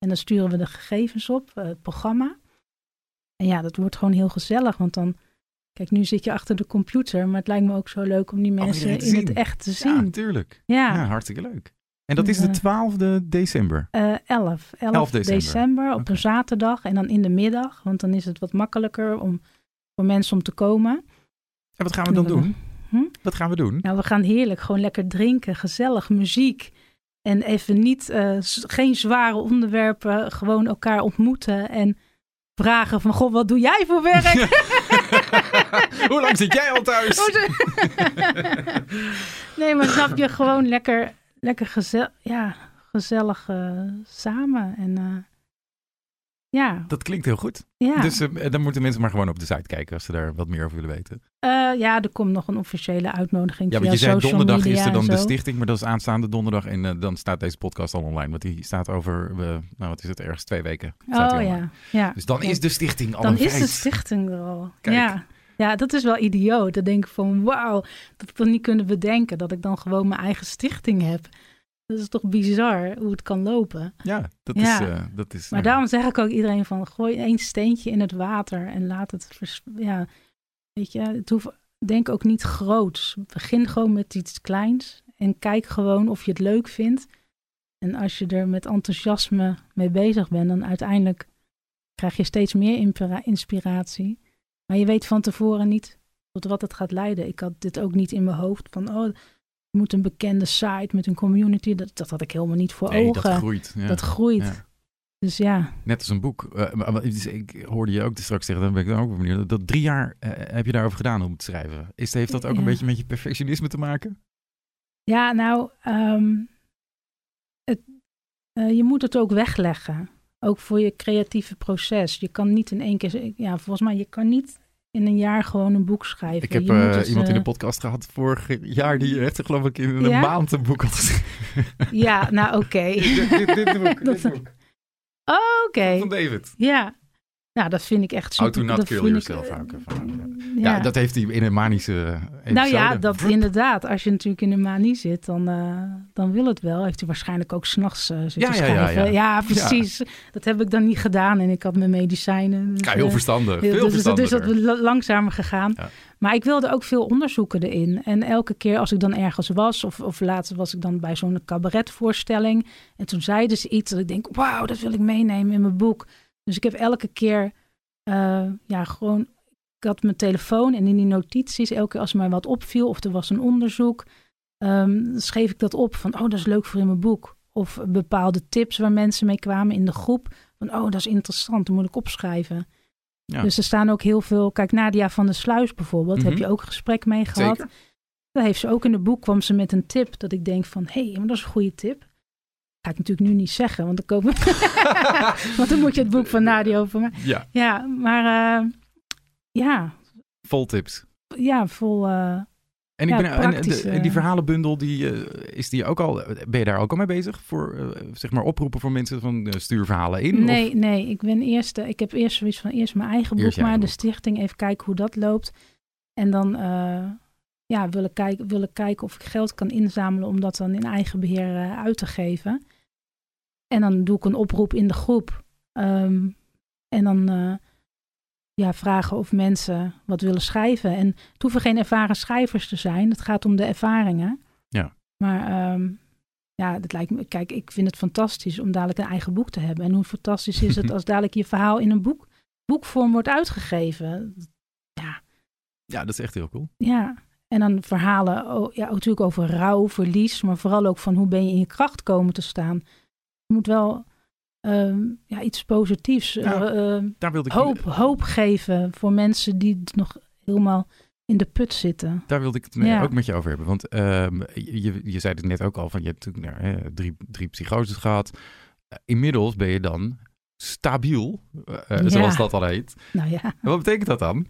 en dan sturen we de gegevens op, eh, het programma. En ja, dat wordt gewoon heel gezellig, want dan Kijk, nu zit je achter de computer, maar het lijkt me ook zo leuk om die mensen in het echt te Ja, zien. natuurlijk. Ja, Ja, hartstikke leuk. En dat is de Ja. 12e december. eh 11. 11, 11 december. december, op een zaterdag en dan in de middag, want dan is het wat makkelijker om voor mensen om te komen. En wat gaan we dan doen? Hm? Wat gaan we doen? Nou, we gaan heerlijk gewoon lekker drinken, gezellig, muziek. En even niet, eh, geen zware onderwerpen, gewoon elkaar ontmoeten en vragen van, goh, wat doe jij voor werk? Hoe lang zit jij al thuis? Nee, maar snap je, gewoon lekker, lekker gezel ja, gezellig eh, samen. En eh, ja, Dat klinkt heel goed. ja. Dus eh, dan moeten mensen maar gewoon op de site kijken als ze daar wat meer over willen weten. Eh, ja, er komt nog een officiële uitnodiging Ja, want je zei donderdag is er dan de stichting, maar dat is aanstaande donderdag. En eh, dan staat deze podcast al online. Want die staat over, nou wat is het, ergens twee weken. Staat Oh ja, ja. Dus dan Ja. is de stichting al Dan is de stichting er al. Kijk. Ja. ja, dat is wel idioot. Dan denk ik van wauw, dat ik dan niet kunnen bedenken dat ik dan gewoon mijn eigen stichting heb. Dat is toch bizar hoe het kan lopen. Ja, dat Ja. is... eh, dat is Maar daarom zeg ik ook iedereen van gooi één steentje in het water en laat het vers- ja, weet je, het hoeft denk ook niet groots. Begin gewoon met iets kleins en kijk gewoon of je het leuk vindt. En als je er met enthousiasme mee bezig bent, dan uiteindelijk krijg je steeds meer inspiratie. Maar je weet van tevoren niet tot wat het gaat leiden. Ik had dit ook niet in mijn hoofd van oh, moet een bekende site met een community. Dat, dat had ik helemaal niet voor nee, ogen. dat groeit. Ja. Dat groeit. Ja. Dus ja. Net als een boek. Maar- dus ik hoorde je ook straks zeggen, dan ben ik dan ook benieuwd. Dat drie jaar eh, heb je daarover gedaan om te schrijven. Is, heeft dat ook een beetje met je perfectionisme te maken? Ja, nou, ehm, het, eh, je moet het ook wegleggen. Ook voor je creatieve proces. Je kan niet in één keer, ja, volgens mij, je kan niet in een jaar gewoon een boek schrijven. Ik heb Je moet eh, dus, iemand in de eh, podcast gehad vorig jaar die echt, geloof ik, in een Ja? maand een boek had geschreven. Ja, nou oké. dit, dit, dit boek, dit Dat- boek. Oké, Van David. ja. Nou, dat vind ik echt super. How to not dat kill vind ik. Ja, Ja. dat heeft hij in een manische episode. Nou ja, dat inderdaad. Als je natuurlijk in de manie zit, dan, eh, dan wil het wel. Heeft hij waarschijnlijk ook s'nachts uh, zitten Ja, ja, ja, precies. Dat heb ik dan niet gedaan en ik had mijn medicijnen. Dus, heel eh, verstandig. heel- Veel dus, dus verstandiger. dat wat langzamer gegaan. Maar ik wilde ook veel onderzoeken erin. En elke keer als ik dan ergens was, of, of later was ik dan bij zo'n cabaretvoorstelling. En toen zeiden ze iets dat ik denk, wauw, dat wil ik meenemen in mijn boek. Dus ik heb elke keer, eh, ja, gewoon, ik had mijn telefoon en in die notities, elke keer als mij wat opviel of er was een onderzoek, ehm, schreef ik dat op van, oh, dat is leuk voor in mijn boek. Of bepaalde tips waar mensen mee kwamen in de groep. Van, oh, dat is interessant, dat moet ik opschrijven. Ja. Dus er staan ook heel veel. Kijk, Nadia van der Sluis bijvoorbeeld, Mhm. heb je ook een gesprek mee gehad. Zeker. Daar heeft ze ook in het boek kwam ze met een tip dat ik denk van, hé, hey, maar dat is een goede tip. Ga ik natuurlijk nu niet zeggen, want dan komen. want dan moet je het boek van Nadia over. Maar, Ja, ja, maar eh, ja, vol tips. ja, vol. eh, En, ik Ja, ben, en, de- en die verhalenbundel, die, eh, is die ook al, ben je daar ook al mee bezig? Voor zeg maar oproepen voor mensen van eh, stuur verhalen in? nee, Of? nee, ik ben eerst. ik heb eerst zoiets van eerst mijn eigen boek, maar de stichting even kijken hoe dat loopt. En dan ja, willen kijken, willen kijken of ik geld kan inzamelen om dat dan in eigen beheer eh, uit te geven. En dan doe ik een oproep in de groep. Ehm, en dan eh, ja, vragen of mensen wat willen schrijven. En het hoeven geen ervaren schrijvers te zijn. Het gaat om de ervaringen. Ja. Maar ehm, ja, dat lijkt me. Kijk, ik vind het fantastisch om dadelijk een eigen boek te hebben. En hoe fantastisch is het als dadelijk je verhaal in een boek, boekvorm wordt uitgegeven. Ja, dat is echt heel cool. Ja. En dan verhalen, oh, ja, natuurlijk over rouw, verlies, maar vooral ook van hoe ben je in je kracht komen te staan. Je moet wel ehm, ja, iets positiefs, eh, eh, Daar wilde ik, hoop, hoop geven voor mensen die nog helemaal in de put zitten. Daar wilde ik het Ja. ook met je over hebben. Want ehm, je, je zei het net ook al, van je hebt natuurlijk nou, hè, drie, drie psychoses gehad. Eh, inmiddels ben je dan stabiel, eh, Ja. zoals dat al heet. Nou ja, En wat betekent dat dan?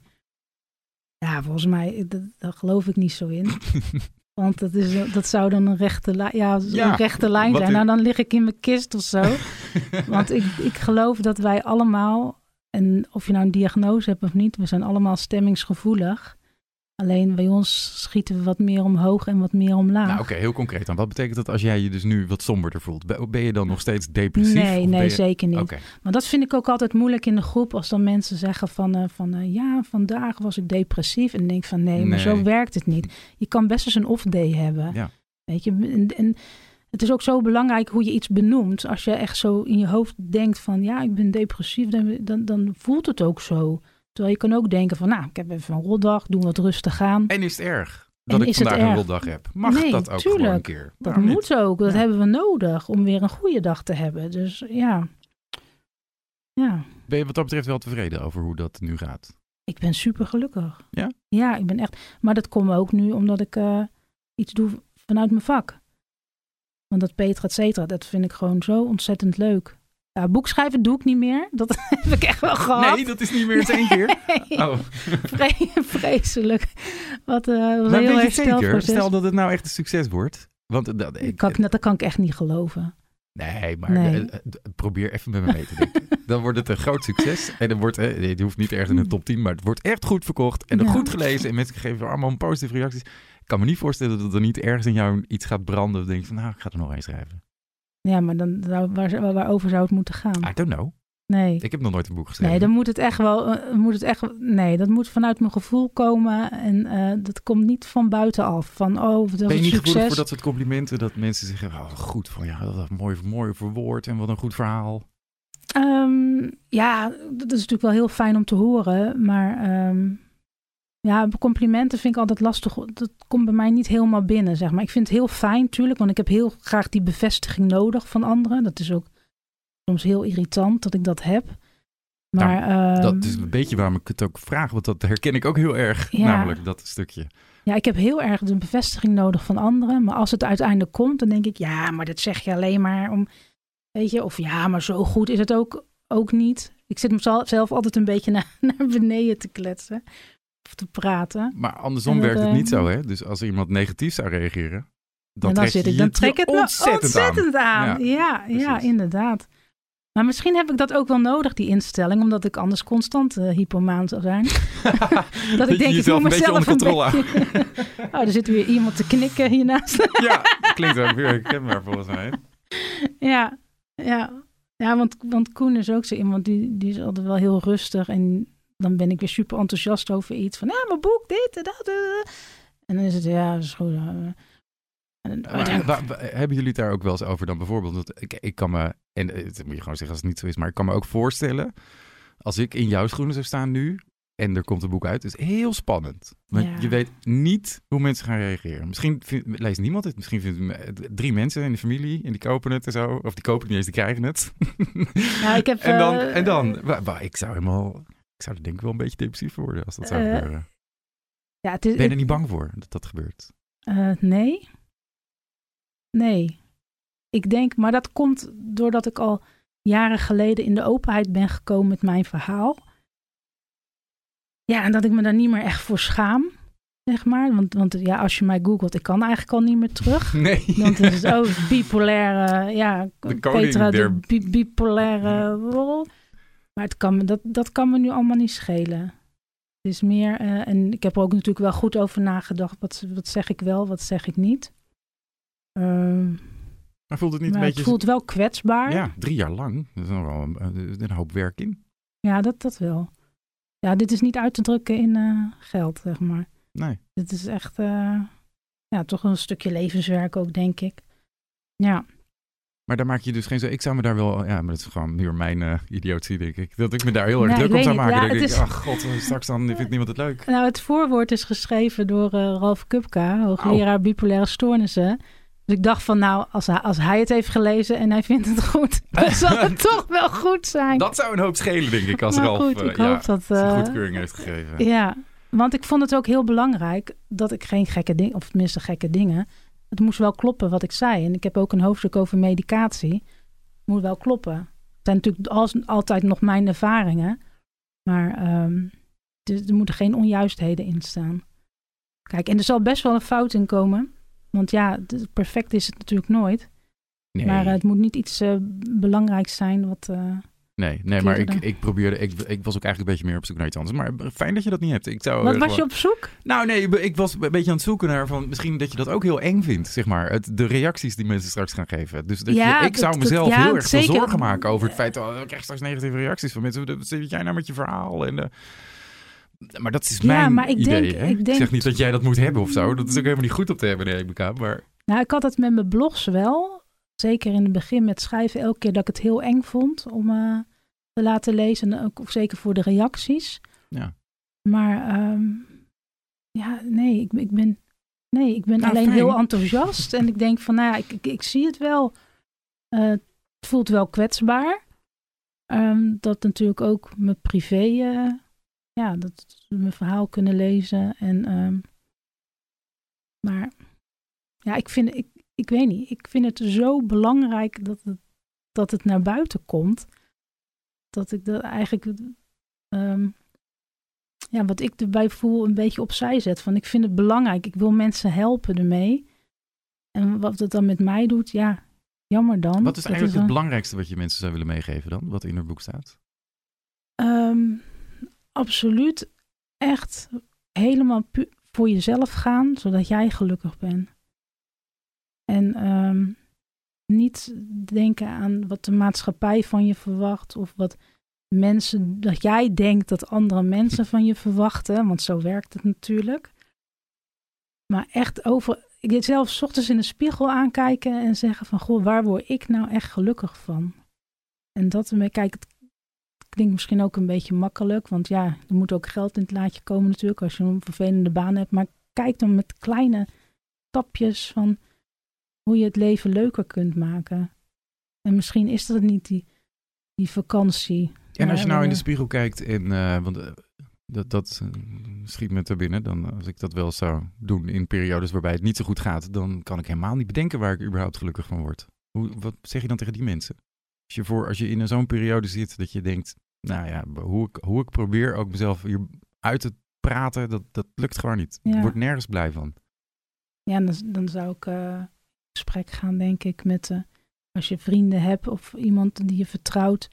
ja volgens mij, daar geloof ik niet zo in. Want dat, is, dat zou dan een rechte, lijn, ja, Ja, een rechte lijn zijn. u- Nou, dan lig ik in mijn kist of zo. Want ik, ik geloof dat wij allemaal, en of je nou een diagnose hebt of niet, we zijn allemaal stemmingsgevoelig. Alleen bij ons schieten we wat meer omhoog en wat meer omlaag. Nou, oké, heel concreet dan. Wat betekent dat als jij je dus nu wat somberder voelt? Ben- je dan nog steeds depressief? nee, nee, je- zeker niet. Maar dat vind ik ook altijd moeilijk in de groep als dan mensen zeggen van, eh, van eh, ja, vandaag was ik depressief. En denk van nee, maar Nee. zo werkt het niet. Je kan best eens een off-day hebben. Ja. Weet je, en, en het is ook zo belangrijk hoe je iets benoemt. Als je echt zo in je hoofd denkt van ja, ik ben depressief, dan, dan, dan voelt het ook zo. Terwijl je kan ook denken van nou, ik heb even een rotdag, doe wat rustig aan. En is het erg dat En ik vandaag een erg? rotdag heb? Mag Nee, dat ook gewoon een keer? Dat Waarom moet niet? ook, dat Ja. hebben we nodig om weer een goede dag te hebben. Dus ja, ja. Ben je wat dat betreft wel tevreden over hoe dat nu gaat? Ik ben super gelukkig. Ja? Ja, ik ben echt. Maar dat komt ook nu omdat ik eh, iets doe vanuit mijn vak. Want dat Petra, et cetera, dat vind ik gewoon zo ontzettend leuk. Ja, boekschrijven doe ik niet meer. Dat heb ik echt wel gehad. Nee, dat is niet meer eens één keer. Nee, Oh, vre- vreselijk. Wat eh een heel herstelproces. Stel dat het nou echt een succes wordt. Want eh, dat, ik, kan ik, dat kan ik echt niet geloven. Nee, maar Nee. eh, eh, probeer even met me mee te denken. dan wordt het een groot succes. En dan wordt, eh, hoeft niet ergens in de top 10, maar het wordt echt goed verkocht. En Ja. goed gelezen. En mensen geven allemaal positieve reacties. Ik kan me niet voorstellen dat er niet ergens in jou iets gaat branden. Of denk van, nou, ik ga er nog eens schrijven. Ja, maar dan zou, waar, waarover zou het moeten gaan? I don't know. Nee. Ik heb nog nooit een boek geschreven. Nee, dan moet het echt wel. eh, moet het echt, nee, dat moet vanuit mijn gevoel komen. En eh, dat komt niet van buitenaf. Van oh, dat ben is je een niet gevoelig voor dat soort complimenten? Dat mensen zeggen, oh, goed van ja, dat is mooi, mooi verwoord en wat een goed verhaal. Ehm, ja, dat is natuurlijk wel heel fijn om te horen. Maar ehm, ja, complimenten vind ik altijd lastig. Dat komt bij mij niet helemaal binnen, zeg maar. Ik vind het heel fijn, tuurlijk. Want ik heb heel graag die bevestiging nodig van anderen. Dat is ook soms heel irritant dat ik dat heb. Maar ehm, dat is een beetje waarom ik het ook vraag, want dat herken ik ook heel erg. Ja. Namelijk dat stukje. Ja, ik heb heel erg de bevestiging nodig van anderen. Maar als het uiteindelijk komt, dan denk ik, ja, maar dat zeg je alleen maar om, weet je, of ja, maar zo goed is het ook, ook niet. Ik zit mezelf altijd een beetje naar, naar beneden te kletsen te praten. Maar andersom werkt het niet zo, hè? Dus als iemand negatief zou reageren, dan, dan trek zit je ik, dan trek het me ontzettend, aan. ontzettend aan. Ja, ja, inderdaad. Maar misschien heb ik dat ook wel nodig, die instelling, omdat ik anders constant eh, hypomaan zou zijn. dat ik denk, ik moet een beetje mezelf onder controle beetje- oh, er zit weer iemand te knikken hiernaast. Ja, klinkt ook weer herkenbaar volgens mij. Ja, ja. ja want, want Koen is ook zo iemand die, die is altijd wel heel rustig. En dan ben ik weer super enthousiast over iets. Van, ja, mijn boek, dit en dat. eh. En dan is het, ja, dat is goed. eh. En dan- Maar, wa- wa- hebben jullie het daar ook wel eens over dan bijvoorbeeld? Want ik, ik kan me, en eh, het moet je gewoon zeggen als het niet zo is, maar ik kan me ook voorstellen, als ik in jouw schoenen zou staan nu en er komt een boek uit, is heel spannend. Want Ja. je weet niet hoe mensen gaan reageren. Misschien vindt- leest niemand het, misschien vinden drie mensen in de familie en die kopen het en zo, of die kopen het niet eens, die krijgen het. Ja, ik heb, en dan, en dan ik zou helemaal, ik zou er denk ik wel een beetje depressief worden als dat zou Eh, gebeuren. ja, het is, Ben je er niet bang voor dat dat gebeurt? eh, nee. Nee. Ik denk, maar dat komt doordat ik al jaren geleden in de openheid ben gekomen met mijn verhaal. Ja, en dat ik me daar niet meer echt voor schaam, zeg maar. Want, want ja, als je mij googelt, ik kan eigenlijk al niet meer terug. Nee. Want het is ook bipolaire, ja, De Petra, der- de bi- bipolaire rol. Maar het kan me, dat, dat kan me nu allemaal niet schelen. Het is meer, eh, en ik heb er ook natuurlijk wel goed over nagedacht. Wat, wat zeg ik wel, wat zeg ik niet. Ehm, Maar voelt het niet maar een het beetje... voelt wel kwetsbaar. Ja, drie jaar lang. Dat is nog wel een, een- een hoop werk in. Ja, dat, dat wel. Ja, dit is niet uit te drukken in eh, geld, zeg maar. Nee. Dit is echt, eh, ja, toch een stukje levenswerk ook, denk ik. Ja. Maar daar maak je dus geen zo. Ik zou me daar wel. Ja, maar dat is gewoon meer mijn eh idiotie, denk ik. Dat ik me daar heel erg Nee, druk om zou maken. Ja, dat ik denk, is- ach god, eh, straks dan vindt niemand het leuk. Nou, het voorwoord is geschreven door eh, Ralf Kupka, hoogleraar bipolaire stoornissen. Dus ik dacht van, nou, als hij, als hij het heeft gelezen en hij vindt het goed, dan zal het toch wel goed zijn. Dat zou een hoop schelen, denk ik, als Ralf goed, ik hoop dat... zijn goedkeuring heeft gegeven. ja, want ik vond het ook heel belangrijk dat ik geen gekke dingen, of tenminste gekke dingen, het moest wel kloppen wat ik zei. En ik heb ook een hoofdstuk over medicatie. Het moet wel kloppen. Het zijn natuurlijk als, altijd nog mijn ervaringen, maar ehm, er, er moeten geen onjuistheden in staan. Kijk, en er zal best wel een fout in komen. Want ja, perfect is het natuurlijk nooit. Nee. Maar eh, het moet niet iets eh, belangrijks zijn wat, eh, Nee, nee maar ik, ik probeerde, ik, ik was ook eigenlijk een beetje meer op zoek naar iets anders. Maar fijn dat je dat niet hebt. Ik zou Wat was je op zoek? Nou nee, ik was een beetje aan het zoeken naar van misschien dat je dat ook heel eng vindt, zeg maar. Het, de reacties die mensen straks gaan geven. Dus dat Ja, je, ik zou dat- mezelf ja, heel erg veel zorgen maken over het feit dat ik krijg straks negatieve reacties van mensen. Wat zit jij nou met je verhaal? En, eh, maar dat is Ja, mijn maar ik idee. denk- hè? ik denk- zeg niet dat jij dat moet hebben of zo. Dat is ook helemaal niet goed om te hebben, neem ik. Maar Nou, ik had het met mijn blogs wel. Zeker in het begin met schrijven. Elke keer dat ik het heel eng vond om eh, te laten lezen. En ook zeker voor de reacties. Ja. Maar ehm, ja, nee, ik, ik ben, nee, ik ben Nou, alleen fijn. heel enthousiast. en ik denk van, nou ja, ik, ik, ik zie het wel. Eh, het voelt wel kwetsbaar. Ehm, dat natuurlijk ook mijn privé, eh, ja, dat mijn verhaal kunnen lezen. En, ehm, maar ja, ik vind, ik, ik weet niet, ik vind het zo belangrijk dat het, dat het naar buiten komt. Dat ik dat eigenlijk, ehm, ja, wat ik erbij voel, een beetje opzij zet. Van ik vind het belangrijk, ik wil mensen helpen ermee. En wat het dan met mij doet, ja, jammer dan. wat is Dat eigenlijk het belangrijkste wat je mensen zou willen meegeven dan? Wat in het boek staat? Ehm, absoluut echt helemaal voor jezelf gaan, zodat jij gelukkig bent. En ehm, niet denken aan wat de maatschappij van je verwacht of wat mensen, dat jij denkt dat andere mensen van je verwachten, want zo werkt het natuurlijk. Maar echt over, ik deed zelf 's ochtends in de spiegel aankijken en zeggen van, goh, waar word ik nou echt gelukkig van? En dat ermee, kijk, het klinkt misschien ook een beetje makkelijk, want ja, er moet ook geld in het laadje komen natuurlijk als je een vervelende baan hebt. Maar kijk dan met kleine stapjes van hoe je het leven leuker kunt maken. En misschien is dat niet die, die vakantie. En als je nou in de eh, spiegel kijkt en, eh, want eh, dat, dat schiet me te binnen, dan als ik dat wel zou doen in periodes waarbij het niet zo goed gaat, dan kan ik helemaal niet bedenken waar ik überhaupt gelukkig van word. Hoe, wat zeg je dan tegen die mensen? Als je, voor, als je in zo'n periode zit dat je denkt, nou ja, hoe ik, hoe ik probeer ook mezelf hier uit te praten, dat, dat lukt gewoon niet. Ik Ja. word nergens blij van. Ja, dan, dan zou ik gesprek gaan, denk ik, met als je vrienden hebt of iemand die je vertrouwt,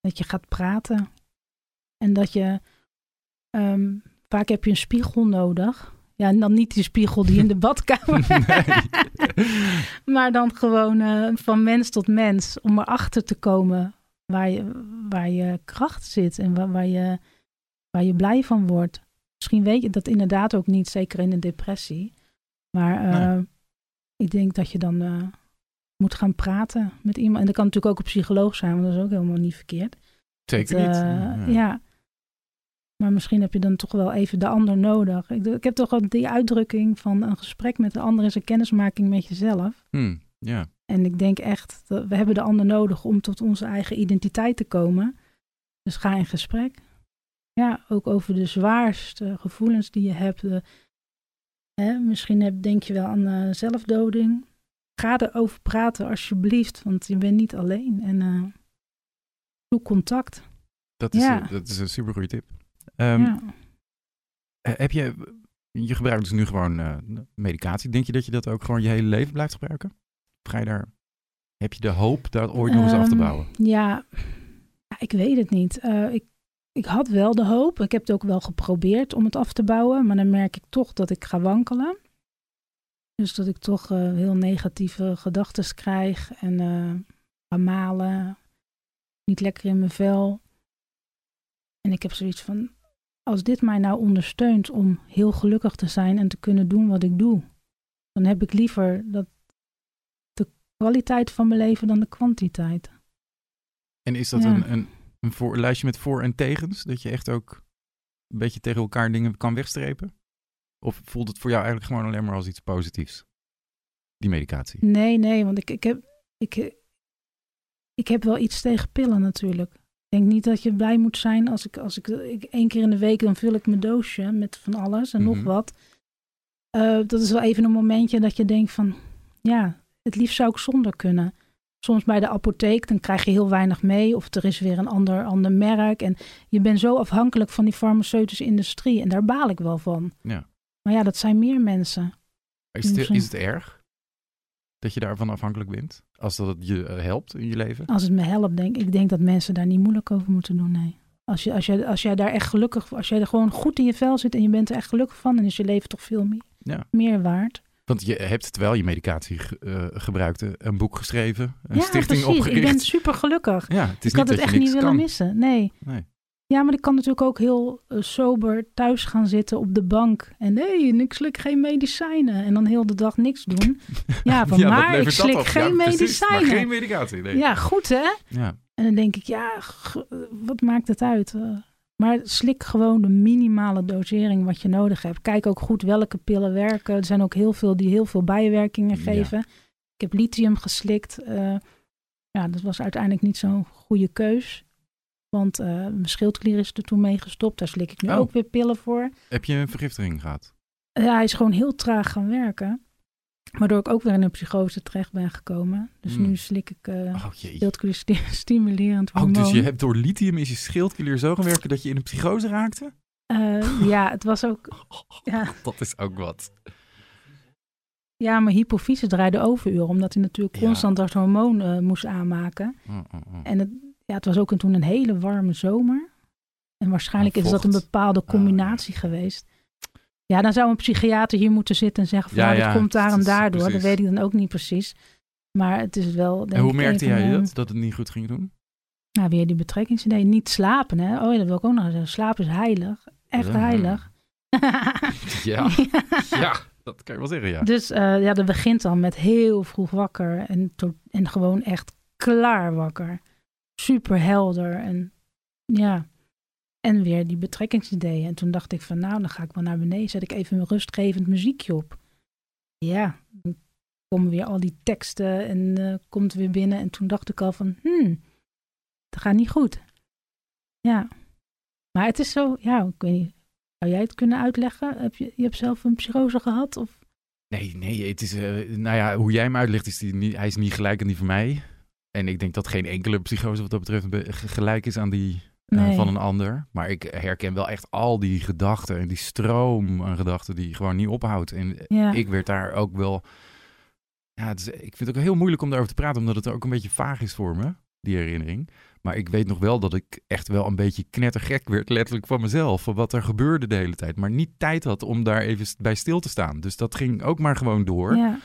dat je gaat praten. En dat je, ehm, vaak heb je een spiegel nodig. Ja, en dan niet die spiegel die in de badkamer. maar dan gewoon eh, van mens tot mens, om erachter te komen waar je, waar je kracht zit en waar, waar, je, waar je blij van wordt. Misschien weet je dat inderdaad ook niet, zeker in een depressie. Maar eh, Nee. Ik denk dat je dan eh, moet gaan praten met iemand. En dat kan natuurlijk ook een psycholoog zijn, want dat is ook helemaal niet verkeerd. Zeker niet. eh, Ja. ja. Maar misschien heb je dan toch wel even de ander nodig. Ik, ik heb toch wel die uitdrukking van een gesprek met de ander is een kennismaking met jezelf. Hm, ja. En ik denk echt, dat we hebben de ander nodig om tot onze eigen identiteit te komen. Dus ga in gesprek. Ja, ook over de zwaarste gevoelens die je hebt. De, hè, misschien heb, denk je wel aan eh, zelfdoding. Ga erover praten alsjeblieft, want je bent niet alleen. En eh zoek contact. Dat, is, Ja. eh, dat is een super goede tip. Ehm, ja. Eh, Heb je, je gebruikt dus nu gewoon medicatie. Denk je dat je dat ook gewoon je hele leven blijft gebruiken? Ga je daar, heb je de hoop dat ooit nog eens af te Ehm, bouwen? Ja, ik weet het niet. Ik, ik had wel de hoop. Ik heb het ook wel geprobeerd om het af te bouwen. Maar dan merk ik toch dat ik ga wankelen. Dus dat ik toch eh, heel negatieve gedachten krijg. En eh ga malen. Niet lekker in mijn vel. En ik heb zoiets van... Als dit mij nou ondersteunt om heel gelukkig te zijn en te kunnen doen wat ik doe. Dan heb ik liever dat de kwaliteit van mijn leven dan de kwantiteit. En is dat ja. een, een, een voor, lijstje met voor- en tegens? Dat je echt ook een beetje tegen elkaar dingen kan wegstrepen? Of voelt het voor jou eigenlijk gewoon alleen maar als iets positiefs? Die medicatie. Nee, nee, want ik, ik, heb, ik, ik heb wel iets tegen pillen natuurlijk. Ik denk niet dat je blij moet zijn als ik, als ik, ik één keer in de week dan vul ik mijn doosje met van alles en Mhm. nog wat. Eh, dat is wel even een momentje dat je denkt van, ja, het liefst zou ik zonder kunnen. Soms bij de apotheek, dan krijg je heel weinig mee. Of er is weer een ander, ander merk. En je bent zo afhankelijk van die farmaceutische industrie. En daar baal ik wel van. Ja. Maar ja, dat zijn meer mensen. Is het, is het erg? Dat je daarvan afhankelijk bent? Als dat het je eh, helpt in je leven? Als het me helpt, denk ik denk dat mensen daar niet moeilijk over moeten doen, nee. Als, je, als, je, als jij daar echt gelukkig, als jij er gewoon goed in je vel zit en je bent er echt gelukkig van, dan is je leven toch veel meer, Ja. meer waard. Want je hebt, terwijl je medicatie eh, gebruikte, een boek geschreven, een ja, stichting precies. opgericht. Ik ben super gelukkig. Ja, het is Ik had het echt niet willen kan. missen. Nee. Nee. Ja, maar ik kan natuurlijk ook heel eh, sober thuis gaan zitten op de bank. En nee, ik slik geen medicijnen. En dan heel de dag niks doen. Ja, van Ja, maar ik slik geen Ja, precies, medicijnen. Maar geen medicatie, nee. Ja, goed hè? Ja. En dan denk ik, ja, wat maakt het uit? Eh, maar slik gewoon de minimale dosering wat je nodig hebt. Kijk ook goed welke pillen werken. Er zijn ook heel veel die heel veel bijwerkingen Ja. geven. Ik heb lithium geslikt. Eh, ja, dat was uiteindelijk niet zo'n goede keus. Want eh, mijn schildklier is er toen mee gestopt. Daar slik ik nu Oh. ook weer pillen voor. Heb je een vergiftiging gehad? Ja, hij is gewoon heel traag gaan werken. Waardoor ik ook weer in een psychose terecht ben gekomen. Dus Hmm. nu slik ik Oh sti- stimulerend Oh, hormoon. dus je hebt door lithium is je schildklier zo gaan werken dat je in een psychose raakte? Eh, ja, het was ook. Ja, Dat is ook wat. ja, mijn hypofyse draaide overuren, omdat hij natuurlijk Ja. constant dat hormoon eh, moest aanmaken. Oh, oh, oh. En het, ja, het was ook een, toen een hele warme zomer. En waarschijnlijk Oh, is dat een bepaalde Ah, combinatie geweest. Ja, dan zou een psychiater hier moeten zitten en zeggen van Ja, nou, ja, dat komt daar en daardoor. Dat weet ik dan ook niet precies. Maar het is wel. En hoe merkte jij dat? Dat het niet goed ging doen? Nou, weer die betrekkingsidee. Niet slapen, hè? Oh ja, dat wil ik ook nog zeggen. Slapen is heilig. Echt Ja. heilig. Ja. Ja, dat kan je wel zeggen, ja. Dus eh, ja, dat begint dan met heel vroeg wakker en, en gewoon echt klaar wakker. Super helder en ja. En weer die betrekkingsideeën. En toen dacht ik van nou, dan ga ik wel naar beneden. Zet ik even een rustgevend muziekje op. Ja, dan komen weer al die teksten en eh, komt weer binnen. En toen dacht ik al van, hmm, dat gaat niet goed. Ja. Maar het is zo, ja, ik weet niet. Zou jij het kunnen uitleggen? Heb je, je hebt zelf een psychose gehad? Of Nee, nee, het is, eh, nou ja, hoe jij hem uitlegt, is die niet, hij is niet gelijk aan die van mij. En ik denk dat geen enkele psychose wat dat betreft be- ge- gelijk is aan die eh, van een ander. Maar ik herken wel echt al die gedachten en die stroom aan gedachten die gewoon niet ophoudt. En Ja. ik werd daar ook wel, ja, het is, ik vind het ook heel moeilijk om daarover te praten, omdat het ook een beetje vaag is voor me, die herinnering. Maar ik weet nog wel dat ik echt wel een beetje knettergek werd, letterlijk van mezelf, van wat er gebeurde de hele tijd. Maar niet tijd had om daar even bij stil te staan. Dus dat ging ook maar gewoon door. Ja.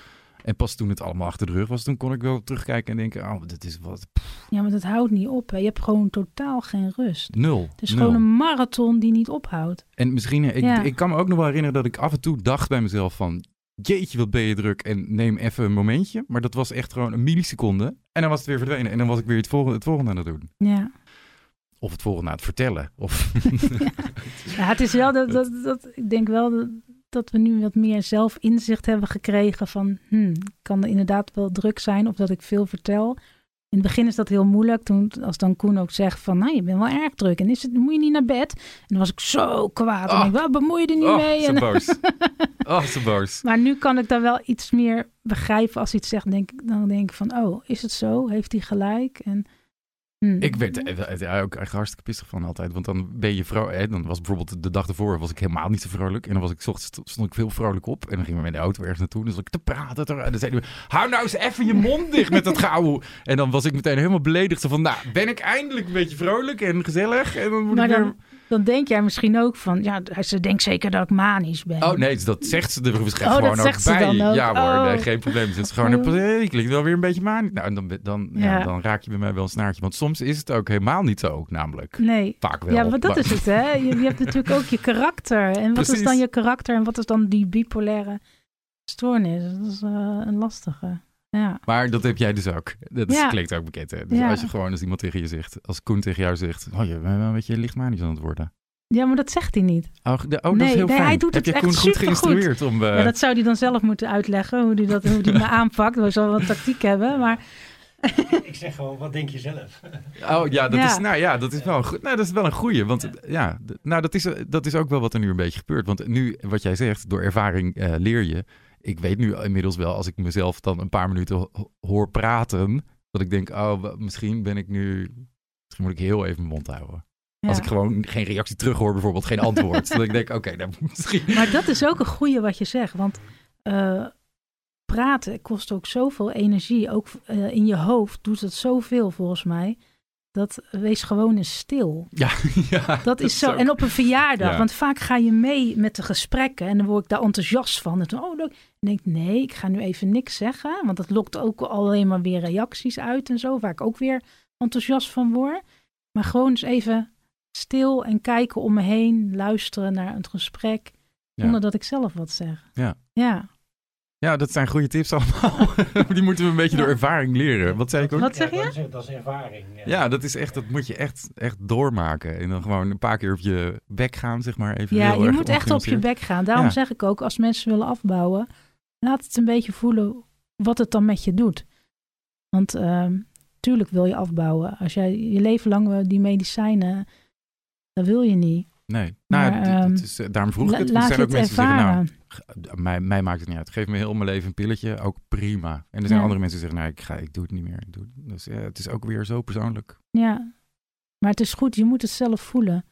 En pas toen het allemaal achter de rug was, toen kon ik wel terugkijken en denken, oh, dit is wat, ja, maar dat houdt niet op. Hè. Je hebt gewoon totaal geen rust. nul. Het is nul. gewoon een marathon die niet ophoudt. En misschien, ik, Ja. ik kan me ook nog wel herinneren dat ik af en toe dacht bij mezelf van, jeetje, wat ben je druk en neem even een momentje. Maar dat was echt gewoon een milliseconde en dan was het weer verdwenen. En dan was ik weer het volgende, het volgende aan het doen. Ja. Of het volgende aan het vertellen. Of... ja, het is wel dat, dat, dat ik denk wel dat, dat we nu wat meer zelfinzicht hebben gekregen van, hmm, kan er inderdaad wel druk zijn of dat ik veel vertel. In het begin is dat heel moeilijk. Toen, als dan Koen ook zegt van, nou, je bent wel erg druk. En is het, moet je niet naar bed? En dan was ik zo kwaad. En ik, wel, bemoei je er niet oh, mee. zo boos. Oh, zo boos. Maar nu kan ik daar wel iets meer begrijpen als hij het zegt. Denk, dan denk ik van, oh, is het zo? Heeft hij gelijk? En, hmm. Ik werd er eh, ook echt hartstikke pissig van altijd. Want dan ben je vrolijk. Dan was bijvoorbeeld de dag ervoor was ik helemaal niet zo vrolijk. En dan was ik 's ochtends stond ik veel vrolijk op. En dan gingen we met de auto ergens naartoe. En dan zat ik te praten. te- En dan zeiden we, hou nou eens even je mond dicht met dat gauw. En dan was ik meteen helemaal beledigd. Van, nou, ben ik eindelijk een beetje vrolijk en gezellig? En dan moet Maar ik weer... dan, denk jij misschien ook van, ja, ze denkt zeker dat ik manisch ben. Oh nee, dat zegt ze er Oh, dat gewoon ook zegt ze bij. ook. Ja hoor, Oh. nee, geen probleem. Ze is gewoon, Oh. een, hey, klinkt wel weer een beetje manisch. Nou, dan, dan, ja. Ja. dan raak je bij mij wel een snaartje. Want soms is het ook helemaal niet zo, namelijk. Nee. Vaak wel. Ja, maar dat maar- is het, hè? Je, je hebt natuurlijk ook je karakter. En wat is dan je karakter en wat is dan die bipolaire stoornis? Dat is eh, een lastige. Ja. Maar dat heb jij dus ook. Dat is, Ja. klinkt ook bekend. Hè? Dus Ja. als je gewoon als iemand tegen je zegt, als Koen tegen jou zegt, oh je bent wel een beetje lichtmanisch aan het worden. ja, maar dat zegt hij niet. Oh, de- oh dat Nee, is heel nee, fijn. hij doet heb het je echt Koen goed supergoed. geïnstrueerd om... eh, Ja, dat zou hij dan zelf moeten uitleggen, hoe hij dat hoe die me aanpakt. We zal wel tactiek hebben, maar Ik zeg gewoon, wat denk je zelf? Oh ja, dat Ja. is, nou ja, dat is wel een, goed, nou, dat is wel een goeie. Want eh, ja, nou, dat, is, eh, dat is ook wel wat er nu een beetje gebeurt. Want nu, wat jij zegt, door ervaring eh, leer je. Ik weet nu inmiddels wel, als ik mezelf dan een paar minuten ho- hoor praten, dat ik denk, oh, misschien ben ik nu, misschien moet ik heel even mijn mond houden. ja. Als ik gewoon geen reactie terug hoor, bijvoorbeeld geen antwoord. dat ik denk, oké, dan misschien. Maar dat is ook een goeie wat je zegt. Want eh, praten kost ook zoveel energie. Ook eh, in je hoofd doet het zoveel volgens mij. Dat wees gewoon eens stil. Ja, ja dat is zo. ook- En op een verjaardag, Ja. want vaak ga je mee met de gesprekken en dan word ik daar enthousiast van. En dan, oh, leuk. En denk nee, ik ga nu even niks zeggen, want dat lokt ook alleen maar weer reacties uit en zo, waar ik ook weer enthousiast van word. Maar gewoon eens even stil en kijken om me heen, luisteren naar het gesprek, Ja. zonder dat ik zelf wat zeg. Ja. Ja. Ja, dat zijn goede tips allemaal. Die moeten we een beetje Ja. door ervaring leren. Wat zei ik ook? Wat zeg Ja, je? Dat is, dat is ervaring. Ja, dat is echt, dat moet je echt, echt doormaken. En dan gewoon een paar keer op je bek gaan, zeg maar. Even Ja, heel je erg moet echt op je bek gaan. Daarom Ja. zeg ik ook, als mensen willen afbouwen, laat het een beetje voelen wat het dan met je doet. Want ehm, tuurlijk wil je afbouwen. Als jij je leven lang die medicijnen, dat wil je niet. Nee, nou, ehm, is, eh, daarom vroeg ik het. Er laat zijn ook mensen die zeggen, nou, ervaren. mij, mij maakt het niet uit. Geef me heel mijn leven een pilletje, ook prima. En er zijn Ja. andere mensen die zeggen, nou, ik, ga, ik doe het niet meer. Ik doe het. Dus ja, het is ook weer zo persoonlijk. ja, maar het is goed, je moet het zelf voelen.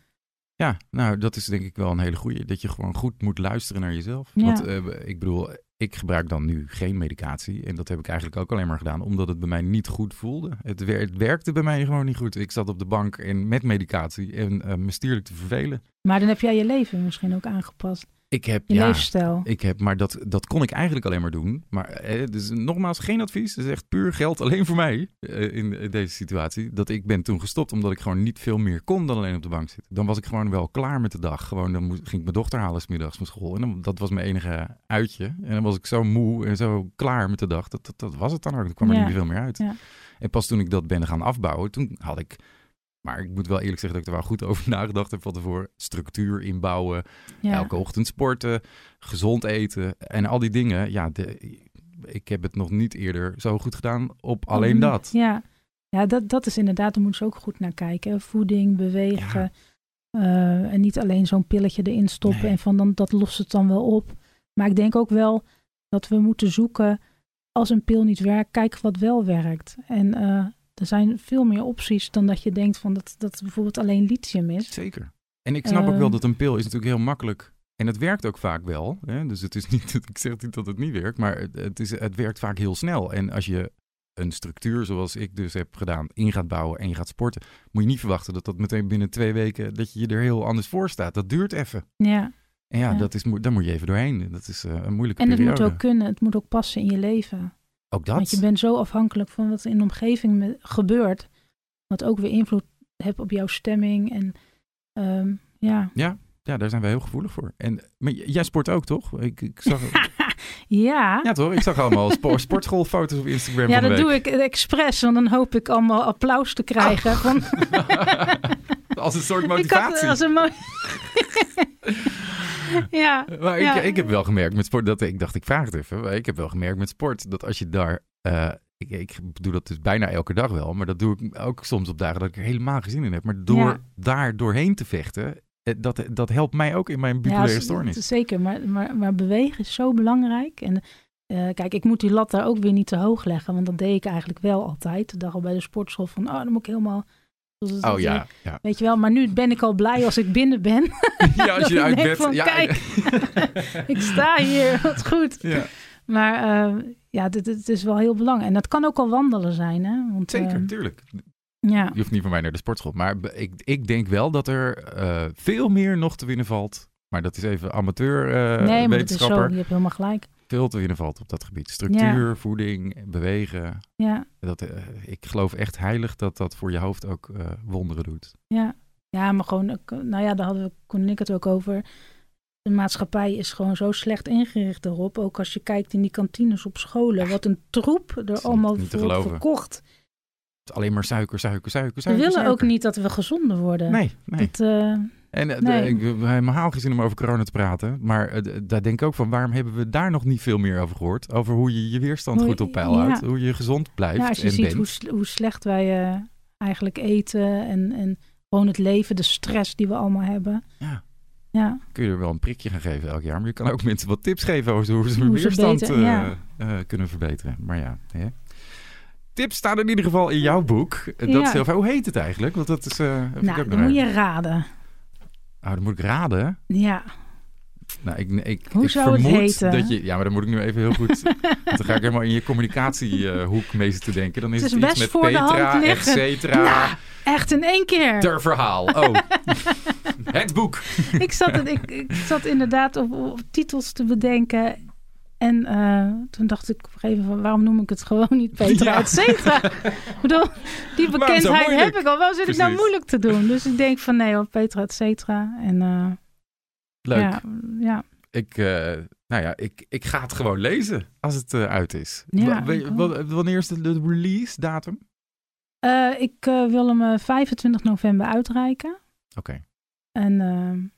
Ja, nou, dat is denk ik wel een hele goeie. Dat je gewoon goed moet luisteren naar jezelf. Ja. Want eh, ik bedoel, ik gebruik dan nu geen medicatie. En dat heb ik eigenlijk ook alleen maar gedaan omdat het bij mij niet goed voelde. Het, wer- het werkte bij mij gewoon niet goed. Ik zat op de bank en met medicatie en eh, me stierlijk te vervelen. Maar dan heb jij je leven misschien ook aangepast. Ik heb, Je ja, ik heb, maar dat, dat kon ik eigenlijk alleen maar doen. Maar eh, dus nogmaals, geen advies. Het is echt puur geld alleen voor mij eh, in, in deze situatie. Dat ik ben toen gestopt omdat ik gewoon niet veel meer kon dan alleen op de bank zitten. Dan was ik gewoon wel klaar met de dag. Gewoon, dan moest, ging ik mijn dochter halen 's middags van school. En dan, dat was mijn enige uitje. En dan was ik zo moe en zo klaar met de dag. Dat, dat, dat was het dan ook. Er kwam er Ja. niet meer veel meer uit. Ja. En pas toen ik dat ben gaan afbouwen, toen had ik... Maar ik moet wel eerlijk zeggen dat ik er wel goed over nagedacht heb van tevoren. Structuur inbouwen, Ja. Elke ochtend sporten, gezond eten en al die dingen. Ja, de, ik heb het nog niet eerder zo goed gedaan op alleen dat. Ja, ja dat, dat is inderdaad, daar moeten ze ook goed naar kijken. Voeding, bewegen. eh, en niet alleen zo'n pilletje erin stoppen Nee. en van dan, dat lost het dan wel op. Maar ik denk ook wel dat we moeten zoeken, als een pil niet werkt, kijk wat wel werkt. En eh, er zijn veel meer opties dan dat je denkt van dat, dat bijvoorbeeld alleen lithium is. Zeker. En ik snap ook wel dat een pil is natuurlijk heel makkelijk. En het werkt ook vaak wel. Hè? Dus het is niet, ik zeg niet dat het niet werkt, maar het, het, is, het werkt vaak heel snel. En als je een structuur zoals ik dus heb gedaan, in gaat bouwen en je gaat sporten, moet je niet verwachten dat dat meteen binnen twee weken, dat je je er heel anders voor staat. Dat duurt even. Ja, En ja, Ja. Dat is, daar moet je even doorheen. Dat is eh, een moeilijke en het moet ook kunnen, het moet ook passen in je leven. Ook dat. Want je bent zo afhankelijk van wat er in de omgeving me- gebeurt, wat ook weer invloed heeft op jouw stemming. En ehm, ja. Ja, daar zijn wij heel gevoelig voor. En maar jij sport ook, toch? Ik, ik zag, ja. ja, toch? Ik zag allemaal spo- sportschoolfoto's op Instagram Ja, dat doe ik expres, want dan hoop ik allemaal applaus te krijgen. Van, Als een soort ik had motivatie. als een mo- ja, Maar ja. ik, ik heb wel gemerkt met sport, dat ik dacht, ik vraag het even. Maar ik heb wel gemerkt met sport, dat als je daar... eh, ik, ik doe dat dus bijna elke dag wel, maar dat doe ik ook soms op dagen dat ik er helemaal geen zin in heb. Maar door Ja. daar doorheen te vechten, eh, dat, dat helpt mij ook in mijn ja bipolaire z- stoornis. zeker. Maar, maar, maar bewegen is zo belangrijk. En eh, kijk, ik moet die lat daar ook weer niet te hoog leggen, want dat deed ik eigenlijk wel altijd. De dag al bij de sportschool van, oh, dan moet ik helemaal... het- Oh ja, ja. Weet je wel, maar nu ben ik al blij als ik binnen ben. ja als je uit bed... van, ja, kijk, ik sta hier, wat goed. ja, Maar eh, ja, dit, dit is wel heel belangrijk. En dat kan ook al wandelen zijn, hè? Want, zeker, eh, tuurlijk. ja. Je hoeft niet van mij naar de sportschool. Maar ik, ik denk wel dat er eh, veel meer nog te winnen valt. Maar dat is even amateur eh, nee, maar het is zo. Je hebt helemaal gelijk. Veel te winnen valt op dat gebied. Structuur, voeding, bewegen. Ja, Dat, eh, ik geloof echt heilig dat dat voor je hoofd ook eh, wonderen doet. ja. Ja, maar gewoon, eh, nou ja, daar hadden we, Koen en ik het ook over. De maatschappij is gewoon zo slecht ingericht erop. Ook als je kijkt in die kantines op scholen. Wat een troep er allemaal niet verkocht. Het is alleen maar suiker, suiker, suiker, We suiker. willen ook niet dat we gezonder worden. Nee, nee. Dat, En eh, Nee. ik heb helemaal geen zin om over corona te praten. Maar eh, daar denk ik ook van, waarom hebben we daar nog niet veel meer over gehoord? Over hoe je je weerstand Hoe goed op peil ja. houdt. Hoe je gezond blijft ja, als je en ziet hoe, hoe slecht wij eh, eigenlijk eten. En, en gewoon het leven, de stress die we allemaal hebben. Ja. Ja, kun je er wel een prikje gaan geven elk jaar. Maar je kan ook mensen wat tips geven over hoe ze hun weerstand beter- ja. kunnen verbeteren. Maar ja, hè. tips staan in ieder geval in jouw boek. Dat Ja. is heel fijn. Hoe heet het eigenlijk? Want dat is. heb ik nou, ook dan moet je raden. Oh, dan moet ik raden. Ja, Nou, ik, ik, Hoe ik zou het vermoed heten? dat je... Ja, maar dan moet ik nu even heel goed... want dan ga ik helemaal in je communicatiehoek mee zitten denken. Dan is Het iets met Petra, et cetera. Nou, echt in één keer. Ter verhaal. Oh, het boek. ik, zat, ik, ik zat inderdaad op, op titels te bedenken. En eh, toen dacht ik op een gegeven moment, waarom noem ik het gewoon niet Petra, Ja. et cetera? ik bedoel, die bekendheid heb ik al. Waarom zit ik nou moeilijk te doen? Dus ik denk van nee hoor, Petra, et cetera. En eh, Leuk. ja, ja, Ik, eh, nou ja, ik, ik ga het gewoon lezen als het uit is. Ja, wanneer is de, de release datum? Ik wil hem eh, 25 november uitreiken. Oké. En, eh,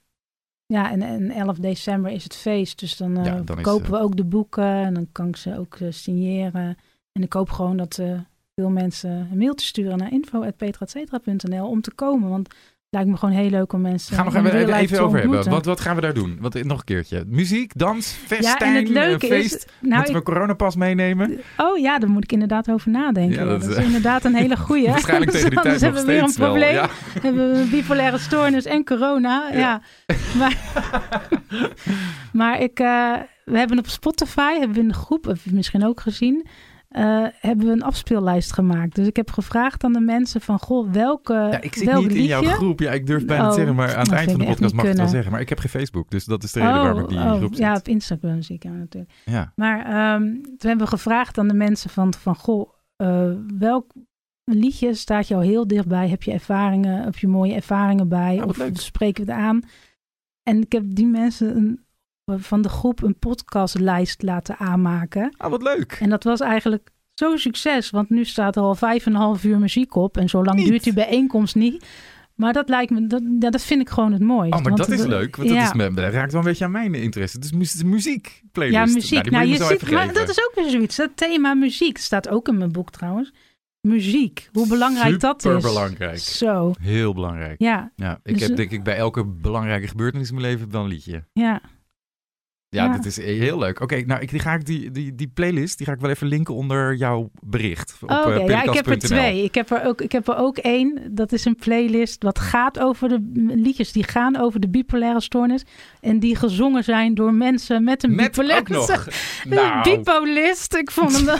ja, en, en 11 december is het feest. Dus dan, eh Ja, dan is, kopen eh, we ook de boeken. En dan kan ik ze ook eh, signeren. En ik hoop gewoon dat eh, veel mensen een mailtje sturen naar info.petraetcetera.nl om te komen. Want lijkt me gewoon heel leuk om mensen Gaan we gaan even, over hebben. Wat, wat gaan we daar doen? Wat, nog een keertje. Muziek, dans, festijn, ja, het eh, leuke feest. is... Nou, Moeten we ik- coronapas meenemen? oh ja, daar moet ik inderdaad over nadenken. Ja, dat, dat, is inderdaad een hele goeie. Waarschijnlijk tegen die Anders tijd nog hebben we weer een wel. probleem. Ja. hebben we bipolaire stoornis en corona. Ja. Ja. Maar, maar ik, eh, we hebben op Spotify, hebben we in de groep, heb je misschien ook gezien, eh, hebben we een afspeellijst gemaakt. Dus ik heb gevraagd aan de mensen van, goh, welke Ja, ik zit welk niet in jouw groep. Ja, ik durf bijna te Oh, zeggen, maar aan het eind van de podcast mag ik het wel zeggen. Maar ik heb geen Facebook, dus dat is de reden waarom ik die oh, groep zit. ja, op Instagram zie ik jou natuurlijk. Ja. Maar ehm, toen hebben we gevraagd aan de mensen van, van goh, eh, welk liedje staat jou heel dichtbij? Heb je ervaringen, heb je mooie ervaringen bij? Oh, wat of leuk. spreken we het aan? En ik heb die mensen een, van de groep een podcastlijst laten aanmaken. Ah, wat leuk. En dat was eigenlijk zo'n succes, want nu staat er al vijf en een half uur muziek op. En zo lang duurt die bijeenkomst niet. Maar dat lijkt me, dat, ja, dat vind ik gewoon het mooiste. Oh, maar dat is leuk. Want dat, ja. is me, dat raakt wel een beetje aan mijn interesse. Het is mu- het is muziek playlist. Ja, muziek. Nou, Nou, je ziet, maar dat is ook weer zoiets. Dat thema muziek staat ook in mijn boek trouwens. Muziek. Hoe belangrijk dat is. Superbelangrijk. Zo. Heel belangrijk. Ja, Ja, ik Dus, heb eh, denk ik bij elke belangrijke gebeurtenis in mijn leven wel een liedje. ja. Ja, Ja. dat is heel leuk. Oké, nou, ik, die, ga ik die, die, die playlist, die ga ik wel even linken onder jouw bericht. Op, Oh, Oké, eh, ja, ik heb er twee. Ik heb er ook, ik heb er ook één. Dat is een playlist wat gaat over de liedjes die gaan over de bipolaire stoornis. En die gezongen zijn door mensen met een Met bipolaire ook nog. Nou, Bipolist. Ik vond, hem wel,